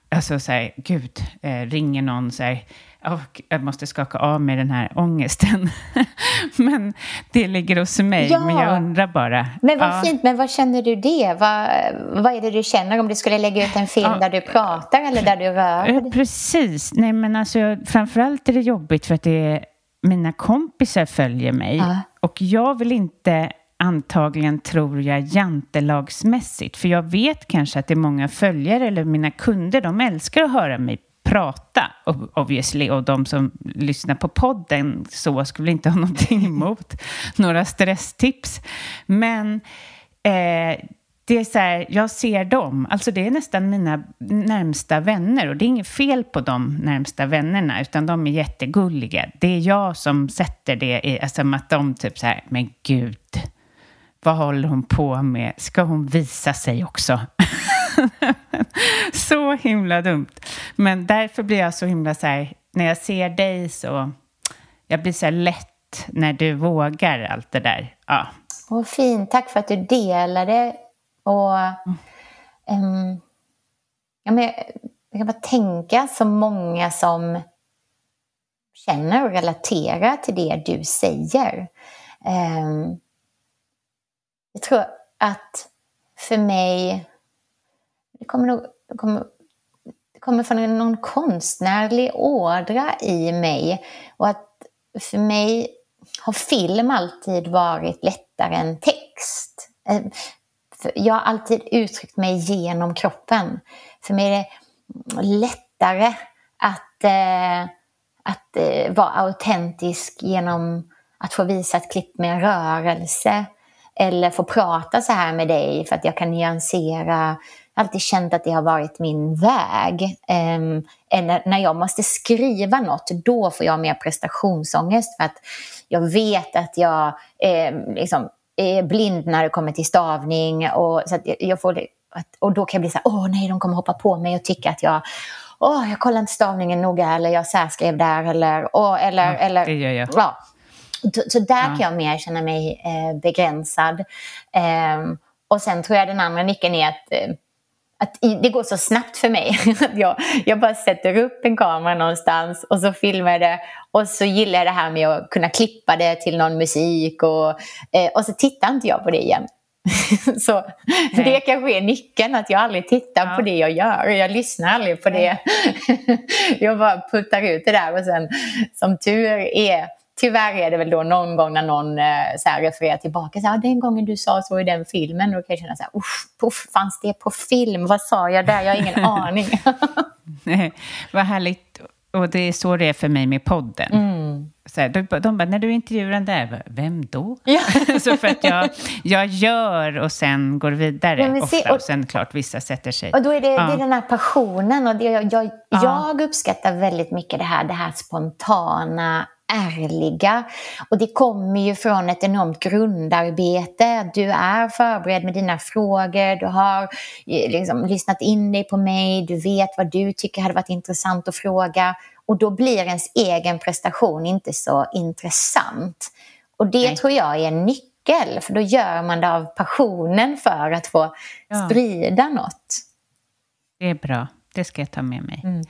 alltså så här, gud, eh, ringer någon så här, och jag måste skaka av mig den här ångesten. men det ligger hos mig, ja. men jag undrar bara. Men vad ja. fint, men vad känner du det? Vad, vad är det du känner om du skulle lägga ut en film ja. där du pratar eller där du rör? Precis, nej men alltså framförallt är det jobbigt för att det är, mina kompisar följer mig och jag vill inte antagligen, tror jag, jantelagsmässigt. För jag vet kanske att det är många följare eller mina kunder, de älskar att höra mig prata, obviously, och de som lyssnar på podden så skulle inte ha någonting emot några stresstips. Men eh, det är så här, jag ser dem, alltså det är nästan mina närmsta vänner och det är inget fel på de närmsta vännerna utan de är jättegulliga. Det är jag som sätter det i, alltså att de typ så här, men gud, vad håller hon på med? Ska hon visa sig också? så himla dumt. Men därför blir jag så himla så här, när jag ser dig så, jag blir så här lätt när du vågar allt det där. Ja. Vad fint, tack för att du delade. Och, um, ja, men jag, jag kan bara tänka så många som känner och relaterar till det du säger. Um, jag tror att för mig det kommer, nog, det kommer, det kommer från någon konstnärlig ådra i mig. Och att för mig har film alltid varit lättare än text. Ehm, jag har alltid uttryckt mig genom kroppen. För mig är det lättare att, eh, att eh, vara autentisk genom att få visa ett klipp med en rörelse eller få prata så här med dig för att jag kan nyansera alltid känt att det har varit min väg. Um, eller när jag måste skriva något, då får jag mer prestationsångest för att jag vet att jag eh, liksom, är blind när det kommer till stavning. Och, så jag får, och då kan jag bli så här, åh nej, de kommer hoppa på mig och tycka att jag åh, jag kollar inte stavningen noga eller jag särskrev där eller, åh, eller, ja, eller det gör jag. Ja. Så där ja. kan jag mer känna mig eh, begränsad. Eh, och sen tror jag den andra nyckeln är att eh, att det går så snabbt för mig. jag, jag bara sätter upp en kamera någonstans och så filmar jag det. Och så gillar jag det här med att kunna klippa det till någon musik och, eh, och så tittar inte jag på det igen. så, för det kanske är nyckeln, att jag aldrig tittar ja. på det jag gör. Jag lyssnar aldrig på det. jag bara puttar ut det där och sen som tur är tyvärr är det väl då någon gång när någon eh, så här refererar tillbaka. Så här, den gången du sa så i den filmen. Då kan jag känna så här, puff, fanns det på film? Vad sa jag där? Jag har ingen aning. Nej, vad härligt. Och det är så det är för mig med podden. Mm. Så här, de, de bara, när du intervjuar den där, vem då? Ja. så för att jag, jag gör och sen går vidare ja, ofta. Och, och sen klart, vissa sätter sig. Och då är det, ja. det är den här passionen. Och det, jag, jag, jag uppskattar väldigt mycket det här, det här spontana ärliga. Och det kommer ju från ett enormt grundarbete. Du är förberedd med dina frågor, du har eh, liksom lyssnat in dig på mig, du vet vad du tycker hade varit intressant att fråga. Och då blir ens egen prestation inte så intressant. Och det Nej. tror jag är en nyckel, för då gör man det av passionen för att få ja. sprida något. Det är bra, det ska jag ta med mig. Mm.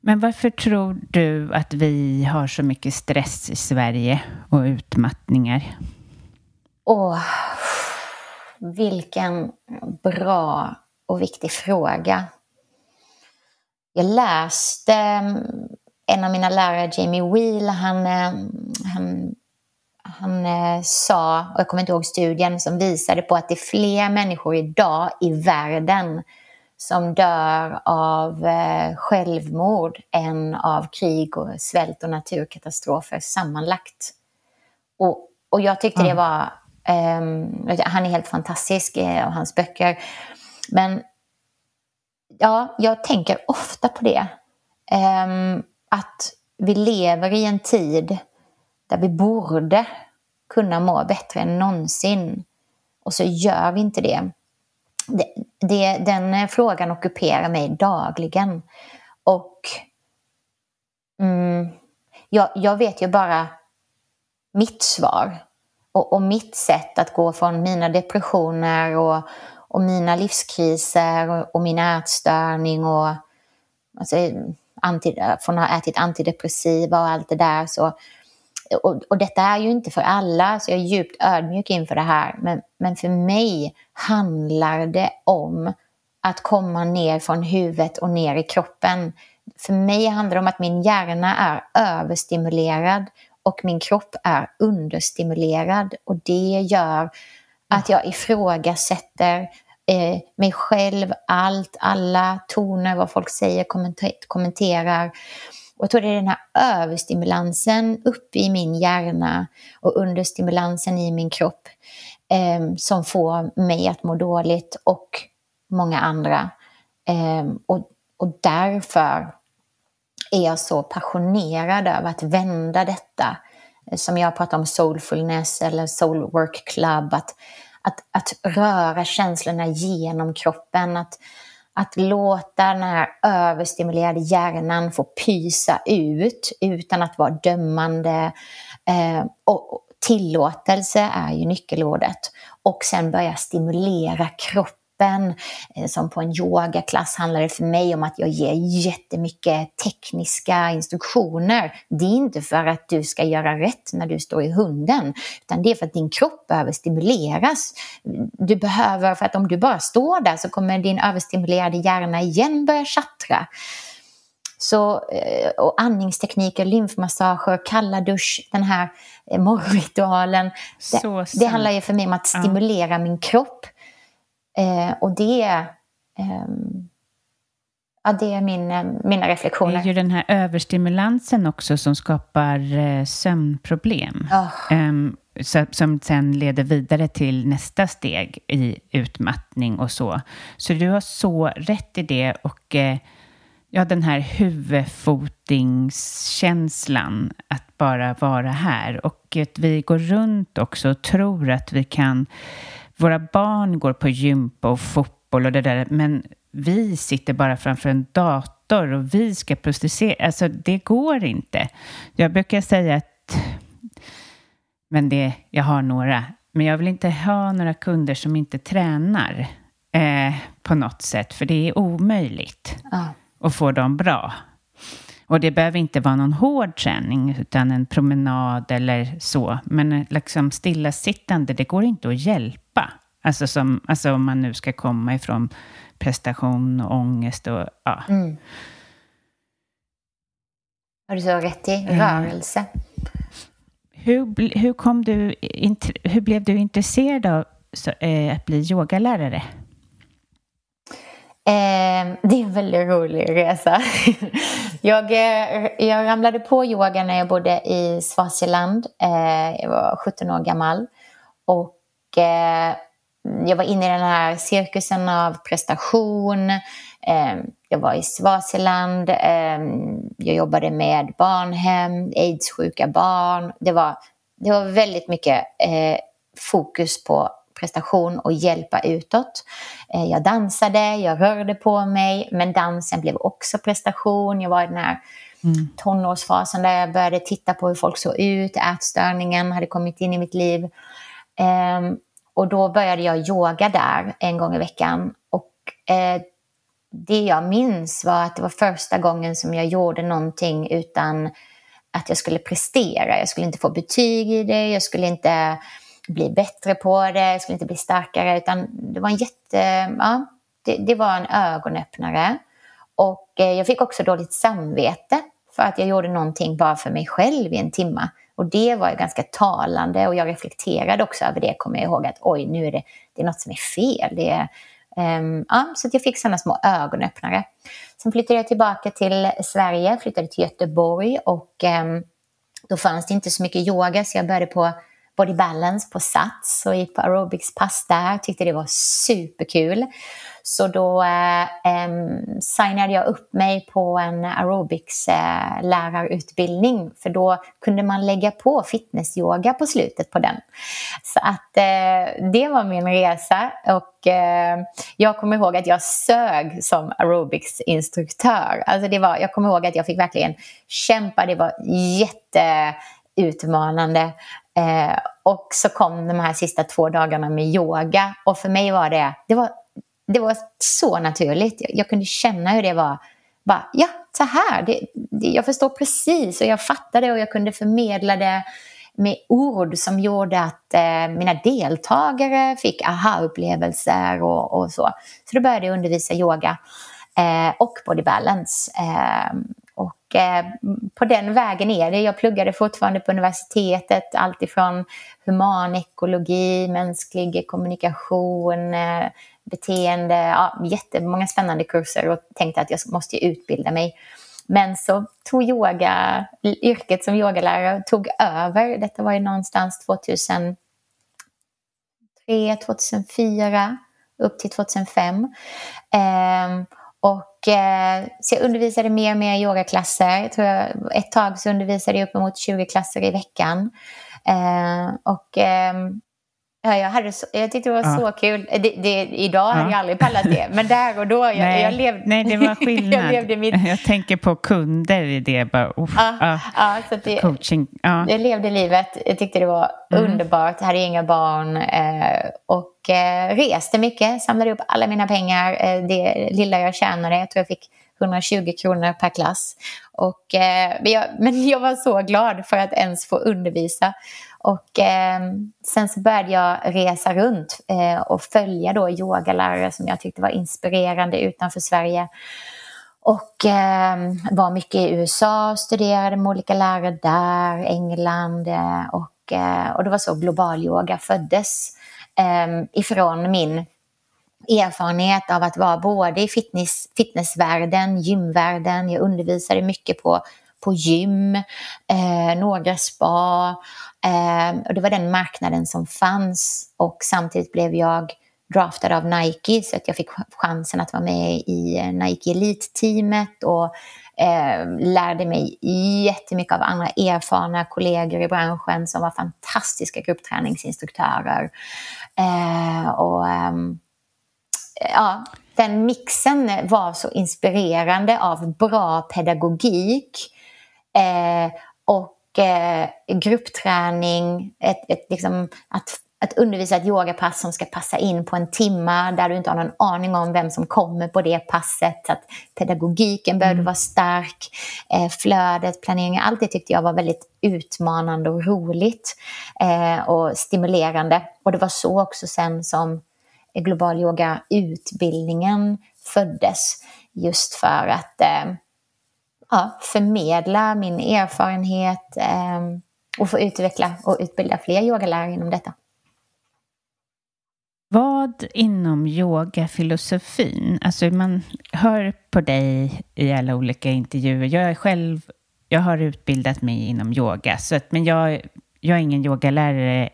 Men varför tror du att vi har så mycket stress i Sverige och utmattningar? Åh, vilken bra och viktig fråga. Jag läste mm, en av mina lärare, Jamie Wheel, eh, han, han, han sa, och jag kommer inte ihåg studien, som visade på att det är fler människor idag i världen som dör av eh, självmord än av krig och svält och naturkatastrofer sammanlagt. Och, och jag tyckte det var... Um, han är helt fantastisk eh, och hans böcker. Men ja, jag tänker ofta på det. Um, att vi lever i en tid där vi borde kunna må bättre än någonsin. Och så gör vi inte det det, det den frågan ockuperar mig dagligen. Och mm, jag, jag vet ju bara mitt svar. Och, och, mitt sätt att gå från mina depressioner och, och mina livskriser och, och min ätstörning och alltså, anti, från att ha ätit antidepressiva och allt det där. Så, och, och detta är ju inte för alla, så jag är djupt ödmjuk inför det här. Men, men för mig handlar det om att komma ner från huvudet och ner i kroppen. För mig handlar det om att min hjärna är överstimulerad och min kropp är understimulerad. Och det gör att jag ifrågasätter eh, mig själv, allt, alla toner, vad folk säger, kommenterar. Och jag tror det är den här överstimulansen uppe i min hjärna och understimulansen i min kropp eh, som får mig att må dåligt och många andra. Eh, och, och därför är jag så passionerad över att vända detta. Som jag pratar om soulfulness eller soul work club. Att, att, att röra känslorna genom kroppen. Att, att låta den här överstimulerade hjärnan få pysa ut utan att vara dömande. Eh, och tillåtelse är ju nyckelordet. Och sen börja stimulera kroppen kroppen. Eh, som på en yogaklass handlar det för mig om att jag ger jättemycket tekniska instruktioner. Det är inte för att du ska göra rätt när du står i hunden, utan det är för att din kropp behöver stimuleras. Du behöver, för att om du bara står där så kommer din överstimulerade hjärna igen börja tjattra. Så, eh, och andningstekniker, lymfmassager, kalla dusch, den här eh, morgonritualen. Det, det, handlar ju för mig om att stimulera ja. min kropp Eh, och det, eh, ja, det är min, eh, mina reflektioner. Det är ju den här överstimulansen också som skapar eh, sömnproblem. Oh. Eh, så, som sen leder vidare till nästa steg i utmattning och så. Så du har så rätt i det. och eh, Ja, den här huvudfotingskänslan, att bara vara här. Och att vi går runt också och tror att vi kan våra barn går på gympa och fotboll och det där, men vi sitter bara framför en dator och vi ska protestera. Alltså, det går inte. Jag brukar säga att, men det, jag har några, men jag vill inte ha några kunder som inte tränar eh, på något sätt, för det är omöjligt ah. att få dem bra. Och det behöver inte vara någon hård träning, utan en promenad eller så. Men liksom stillasittande, det går inte att hjälpa. Alltså, som, alltså om man nu ska komma ifrån prestation och ångest och ja. Mm. Har du så rätt i. Rörelse. Hur, hur, kom du, hur blev du intresserad av så, eh, att bli yogalärare? Eh, det är en väldigt rolig resa. jag, eh, jag ramlade på yoga när jag bodde i Swaziland. Eh, jag var 17 år gammal. Och eh, jag var inne i den här cirkusen av prestation. Eh, jag var i Swaziland. Ehm, jag jobbade med barnhem, aidssjuka barn. Det var, det var väldigt mycket eh, fokus på prestation och hjälpa utåt. Eh, jag dansade, jag rörde på mig, men dansen blev också prestation. Jag var i den här mm. tonårsfasen där jag började titta på hur folk såg ut, ätstörningen hade kommit in i mitt liv. Um, och då började jag yoga där en gång i veckan. Och eh, det jag minns var att det var första gången som jag gjorde någonting utan att jag skulle prestera. Jag skulle inte få betyg i det, jag skulle inte bli bättre på det, jag skulle inte bli starkare, utan det var en jätte... Ja, det, det var en ögonöppnare. Och eh, jag fick också dåligt samvete för att jag gjorde någonting bara för mig själv i en timma. Och det var ju ganska talande och jag reflekterade också över det, kommer jag ihåg att oj, nu är det, det är något som är fel. Det är, um, ja, så att jag fick sådana små ögonöppnare. Sen flyttade jag tillbaka till Sverige, flyttade till Göteborg och um, då fanns det inte så mycket yoga så jag började på Body Balance på Sats och gick på aerobicspass där. Tyckte det var superkul. Så då eh, signade jag upp mig på en aerobicslärarutbildning eh, för då kunde man lägga på fitnessyoga på slutet på den. Så att eh, det var min resa och eh, jag kommer ihåg att jag sög som aerobicsinstruktör. Alltså det var, jag kommer ihåg att jag fick verkligen kämpa, det var jätteutmanande. Eh, och så kom de här sista två dagarna med yoga och för mig var det, det var, det var så naturligt. Jag, jag kunde känna hur det var. Bara, ja, så här. Det, det, jag förstår precis och jag fattade och jag kunde förmedla det med ord som gjorde att eh, mina deltagare fick aha-upplevelser och, och, så. Så då började jag undervisa yoga eh, och body balance. Eh, och eh, på den vägen är det. Jag pluggade fortfarande på universitetet, alltifrån humanekologi, mänsklig kommunikation, eh, beteende, ja, jättemånga spännande kurser och tänkte att jag måste utbilda mig. Men så tog yoga, yrket som yogalärare tog över. Detta var ju någonstans 2003, 2004 upp till 2005. Eh, och, eh, så jag undervisade mer och mer yogaklasser. Jag tror jag, ett tag så undervisade jag uppemot 20 klasser i veckan. Eh, och eh, Ja, jag, hade så, jag tyckte det var ja. så kul. Det, det, idag ja. hade jag aldrig pallat det, men där och då, jag, nej, jag levde... Nej, det var skillnad. jag, levde mitt... jag tänker på kunder i det. Bara, uh, ja, ja, så det, coaching. Ja. Jag levde livet, jag tyckte det var mm. underbart, jag hade inga barn eh, och eh, reste mycket, samlade upp alla mina pengar, eh, det lilla jag tjänade. Jag tror jag fick 120 kronor per klass. Och, eh, men, jag, men jag var så glad för att ens få undervisa. Och eh, sen så började jag resa runt eh, och följa då yogalärare som jag tyckte var inspirerande utanför Sverige. Och eh, var mycket i USA, studerade med olika lärare där, England eh, och, eh, och det var så global yoga föddes eh, ifrån min erfarenhet av att vara både i fitness, fitnessvärlden, gymvärlden, jag undervisade mycket på, på gym, eh, några spa. Eh, och det var den marknaden som fanns och samtidigt blev jag draftad av Nike så att jag fick chansen att vara med i eh, Nike Elite-teamet och eh, lärde mig jättemycket av andra erfarna kollegor i branschen som var fantastiska gruppträningsinstruktörer. Eh, och, eh, ja, den mixen var så inspirerande av bra pedagogik eh, och eh, gruppträning, ett, ett, liksom, att, att undervisa ett yogapass som ska passa in på en timma där du inte har någon aning om vem som kommer på det passet. Att pedagogiken behövde mm. vara stark, eh, flödet, planeringen, allt det tyckte jag var väldigt utmanande och roligt eh, och stimulerande. Och det var så också sen som global yoga-utbildningen föddes. Just för att eh, ja, förmedla min erfarenhet eh, och få utveckla och utbilda fler yogalärare inom detta. Vad inom yogafilosofin, alltså man hör på dig i alla olika intervjuer. Jag är själv, jag har utbildat mig inom yoga, så att, men jag, jag är ingen yogalärare.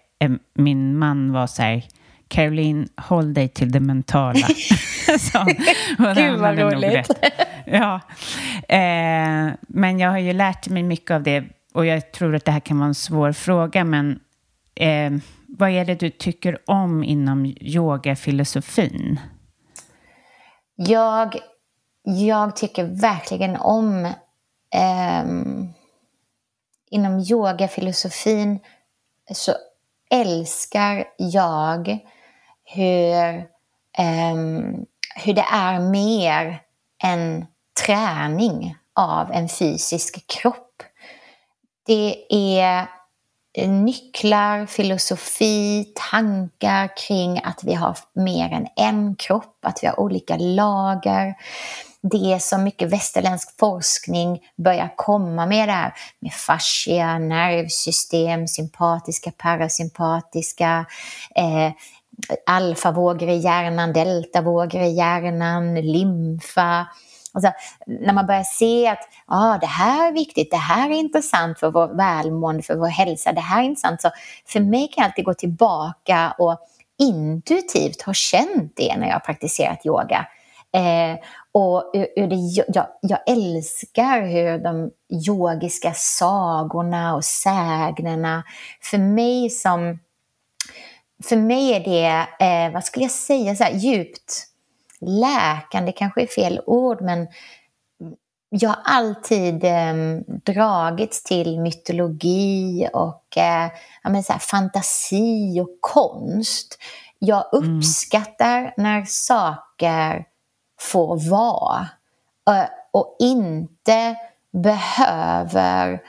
Min man var så här, Caroline, håll dig till det mentala. Gud vad roligt. ja. Eh, men jag har ju lärt mig mycket av det och jag tror att det här kan vara en svår fråga, men eh, vad är det du tycker om inom yogafilosofin? Jag, jag tycker verkligen om eh, inom yogafilosofin så älskar jag hur, um, hur det är mer än träning av en fysisk kropp. Det är eh, nycklar, filosofi, tankar kring att vi har mer än en kropp, att vi har olika lager. Det som mycket västerländsk forskning börjar komma med där med fascia, nervsystem, sympatiska, parasympatiska, eh, alfavågor i hjärnan, deltavågor i hjärnan, lymfa. Alltså, när man börjar se att ah, det här är viktigt, det här är intressant för vår välmående, för vår hälsa, det här är intressant. Så för mig kan jag alltid gå tillbaka och intuitivt ha känt det när jag har praktiserat yoga. Eh, och det, jag, jag, älskar hur de yogiska sagorna och sägnerna, för mig som för mig är det, eh, vad skulle jag säga, så här, djupt läkande kanske är fel ord, men jag har alltid eh, dragits till mytologi och eh, ja, så här, fantasi och konst. Jag mm. uppskattar mm. när saker får vara eh, och inte behöver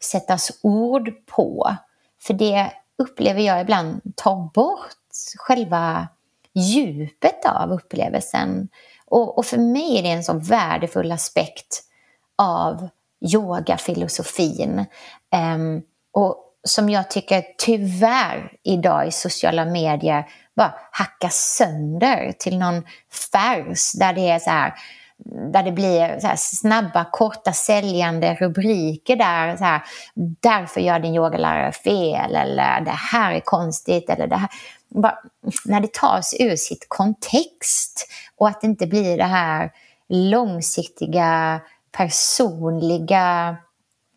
sättas ord på. För det upplever jag ibland tar bort själva djupet av upplevelsen. Och, och för mig är det en så värdefull aspekt av yogafilosofin. Um, och som jag tycker tyvärr idag i sociala medier bara hackas sönder till någon färs där det är så här där det blir så snabba, korta, säljande rubriker där så här, därför gör din yogalärare fel eller det här är konstigt eller det här. Bara, när det tas ur sitt kontext och att det inte blir det här långsiktiga, personliga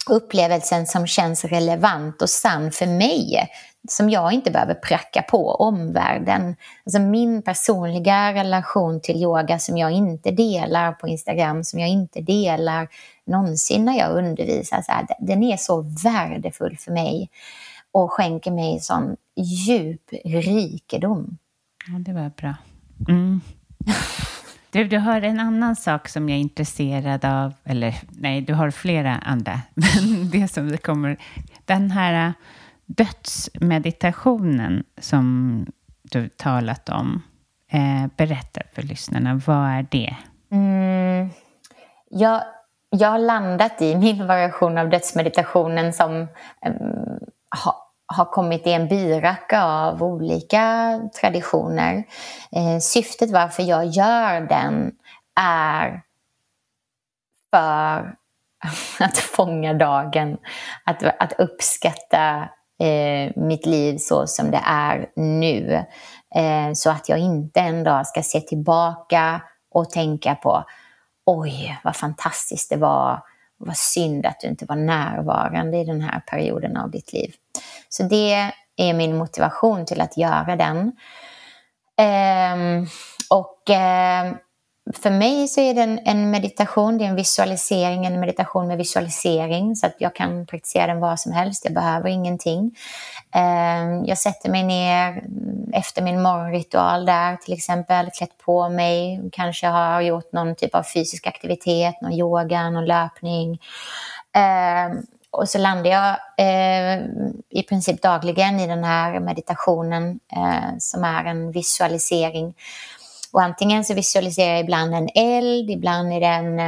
upplevelsen som känns relevant och sann för mig som jag inte behöver pracka på omvärlden. Alltså min personliga relation till yoga som jag inte delar på Instagram, som jag inte delar någonsin när jag undervisar, så här, den är så värdefull för mig och skänker mig sån djup rikedom. Ja, det var bra. Mm. Du, du har en annan sak som jag är intresserad av, eller nej, du har flera andra, men det som det kommer, den här dödsmeditationen som du talat om. Eh, berätta för lyssnarna, vad är det? Mm, jag, jag har landat i min variation av dödsmeditationen som eh, ha, har kommit i en byracka av olika traditioner. Eh, syftet varför jag gör den är för att fånga dagen, att, att uppskatta eh, mitt liv så som det är nu. Eh, så att jag inte en dag ska se tillbaka och tänka på oj, vad fantastiskt det var. Vad synd att du inte var närvarande i den här perioden av ditt liv. Så det är min motivation till att göra den. Eh, och eh, för mig så är det en, en, meditation, det är en visualisering, en meditation med visualisering så att jag kan praktisera den var som helst, jag behöver ingenting. Eh, jag sätter mig ner efter min morgonritual där till exempel, klätt på mig, kanske har gjort någon typ av fysisk aktivitet, någon yoga, någon löpning. Eh, och så landar jag eh, i princip dagligen i den här meditationen eh, som är en visualisering och antingen så visualiserar jag ibland en eld, ibland är det en,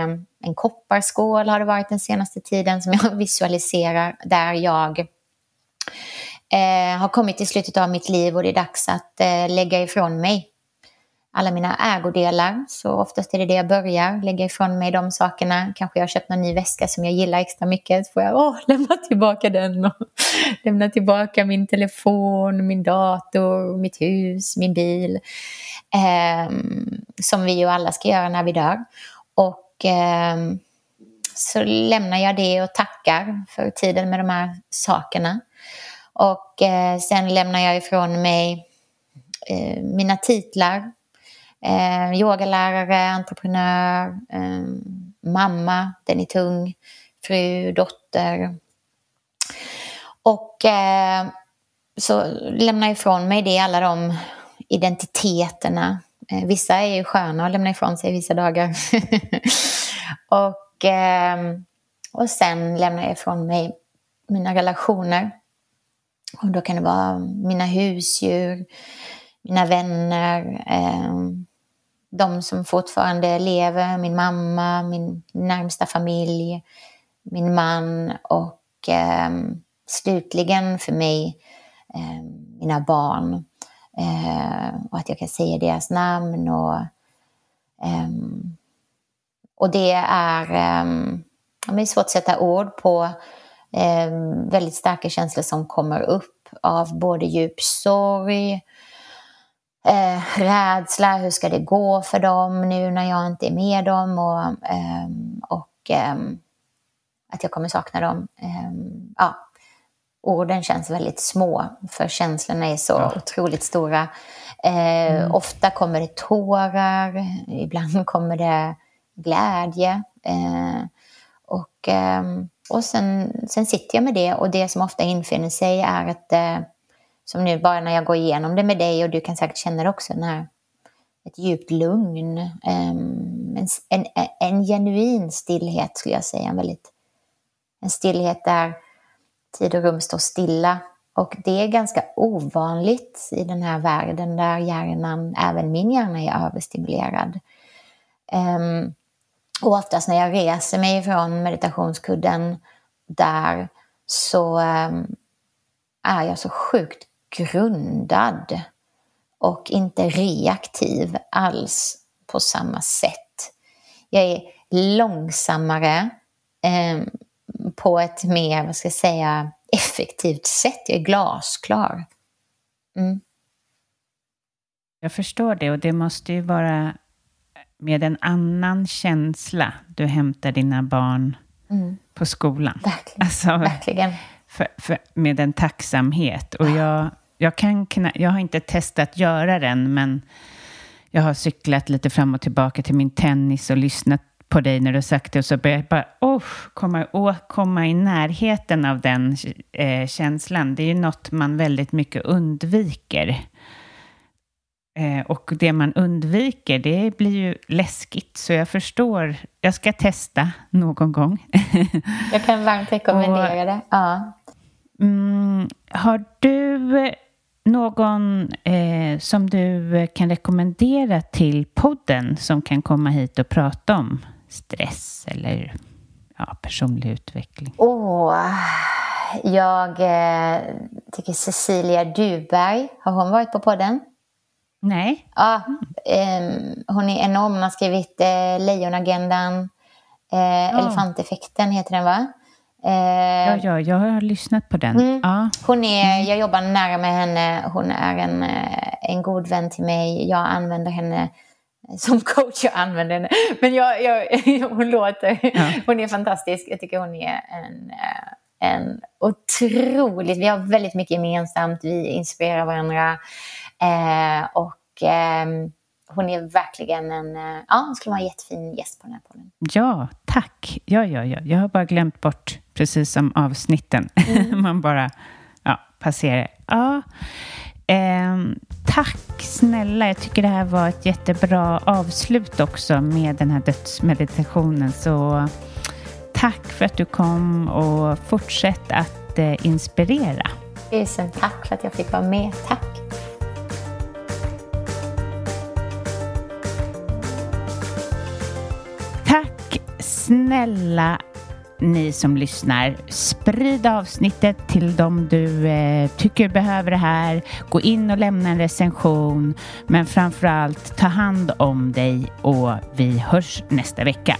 en kopparskål har det varit den senaste tiden som jag visualiserar där jag eh, har kommit till slutet av mitt liv och det är dags att eh, lägga ifrån mig alla mina ägodelar. Så oftast är det det jag börjar, lägga ifrån mig de sakerna. Kanske jag har köpt någon ny väska som jag gillar extra mycket. Så får jag åh, lämna tillbaka den och lämna tillbaka min telefon, min dator, mitt hus, min bil. Eh, som vi ju alla ska göra när vi dör. Och eh, så lämnar jag det och tackar för tiden med de här sakerna. Och eh, sen lämnar jag ifrån mig eh, mina titlar, Eh, yogalärare, entreprenör, eh, mamma, den är tung, fru, dotter. Och eh, så lämnar jag ifrån mig det, alla de identiteterna. Eh, vissa är ju sköna att lämna ifrån sig vissa dagar. och, eh, och sen lämnar jag ifrån mig mina relationer. Och då kan det vara mina husdjur, mina vänner, eh, de som fortfarande lever, min mamma, min närmsta familj, min man och eh, slutligen för mig eh, mina barn. Eh, och att jag kan säga deras namn och, ehm, och det är, ehm, det är svårt att sätta ord på ehm, väldigt starka känslor som kommer upp av både djup sorg, eh, rädsla, hur ska det gå för dem nu när jag inte är med dem och, och att jag kommer sakna dem. ja, orden känns väldigt små, för känslorna är så ja. otroligt stora. Eh, mm. Ofta kommer det tårar, ibland kommer det glädje. Eh, och eh, och sen, sen sitter jag med det och det som ofta infinner sig är att, eh, som nu bara när jag går igenom det med dig och du kan säkert känna det också, när ett djupt lugn, ehm, en, en, en genuin stillhet skulle jag säga, en, väldigt, en stillhet där tid och rum står stilla. Och det är ganska ovanligt i den här världen där hjärnan, även min hjärna, är överstimulerad. Um, och oftast när jag reser mig från meditationskudden där så um, är jag så sjukt grundad och inte reaktiv alls på samma sätt. Jag är långsammare, um, på ett mer, vad ska jag säga, effektivt sätt. Jag är glasklar. Mm. Jag förstår det och det måste ju vara med en annan känsla du hämtar dina barn mm. på skolan. Verkligen. Alltså, Verkligen. För, för, med en tacksamhet. Och jag, jag, kan, jag har inte testat göra den, men jag har cyklat lite fram och tillbaka till min tennis och lyssnat på dig när du sagt det och så började jag bara oh, komma, oh, komma i närheten av den eh, känslan. Det är ju något man väldigt mycket undviker. Eh, och det man undviker, det blir ju läskigt. Så jag förstår. Jag ska testa någon gång. jag kan varmt rekommendera och, det. Ja. Mm, har du någon eh, som du kan rekommendera till podden som kan komma hit och prata om stress eller ja, personlig utveckling? Oh, jag eh, tycker Cecilia Duberg, har hon varit på podden? Nej. Ja, eh, hon är enorm. Hon har skrivit eh, Lejonagendan, eh, ja. Elefanteffekten heter den va? Eh, ja, ja, jag har lyssnat på den. Mm. Ja. Hon är, mm. jag jobbar nära med henne. Hon är en, eh, en god vän till mig. Jag använder henne som coach jag använder henne. Men jag, jag, hon låter, ja. hon är fantastisk. Jag tycker hon är en, eh, en otroligt, vi har väldigt mycket gemensamt, vi inspirerar varandra. Eh, och eh, hon är verkligen en, eh, ja, hon skulle vara en jättefin gäst på den här podden. Ja, tack. Ja, ja, ja. Jag har bara glömt bort, precis som avsnitten. Mm. Man bara ja, passerar. Ja. Eh, tack snälla. Jag tycker det här var ett jättebra avslut också med den här dödsmeditationen. Så tack för att du kom och fortsätt att eh, inspirera. Tusen tack för att jag fick vara med. Tack. Och snälla ni som lyssnar. Sprid avsnittet till de du eh, tycker behöver det här. Gå in och lämna en recension. Men framför allt ta hand om dig och vi hörs nästa vecka.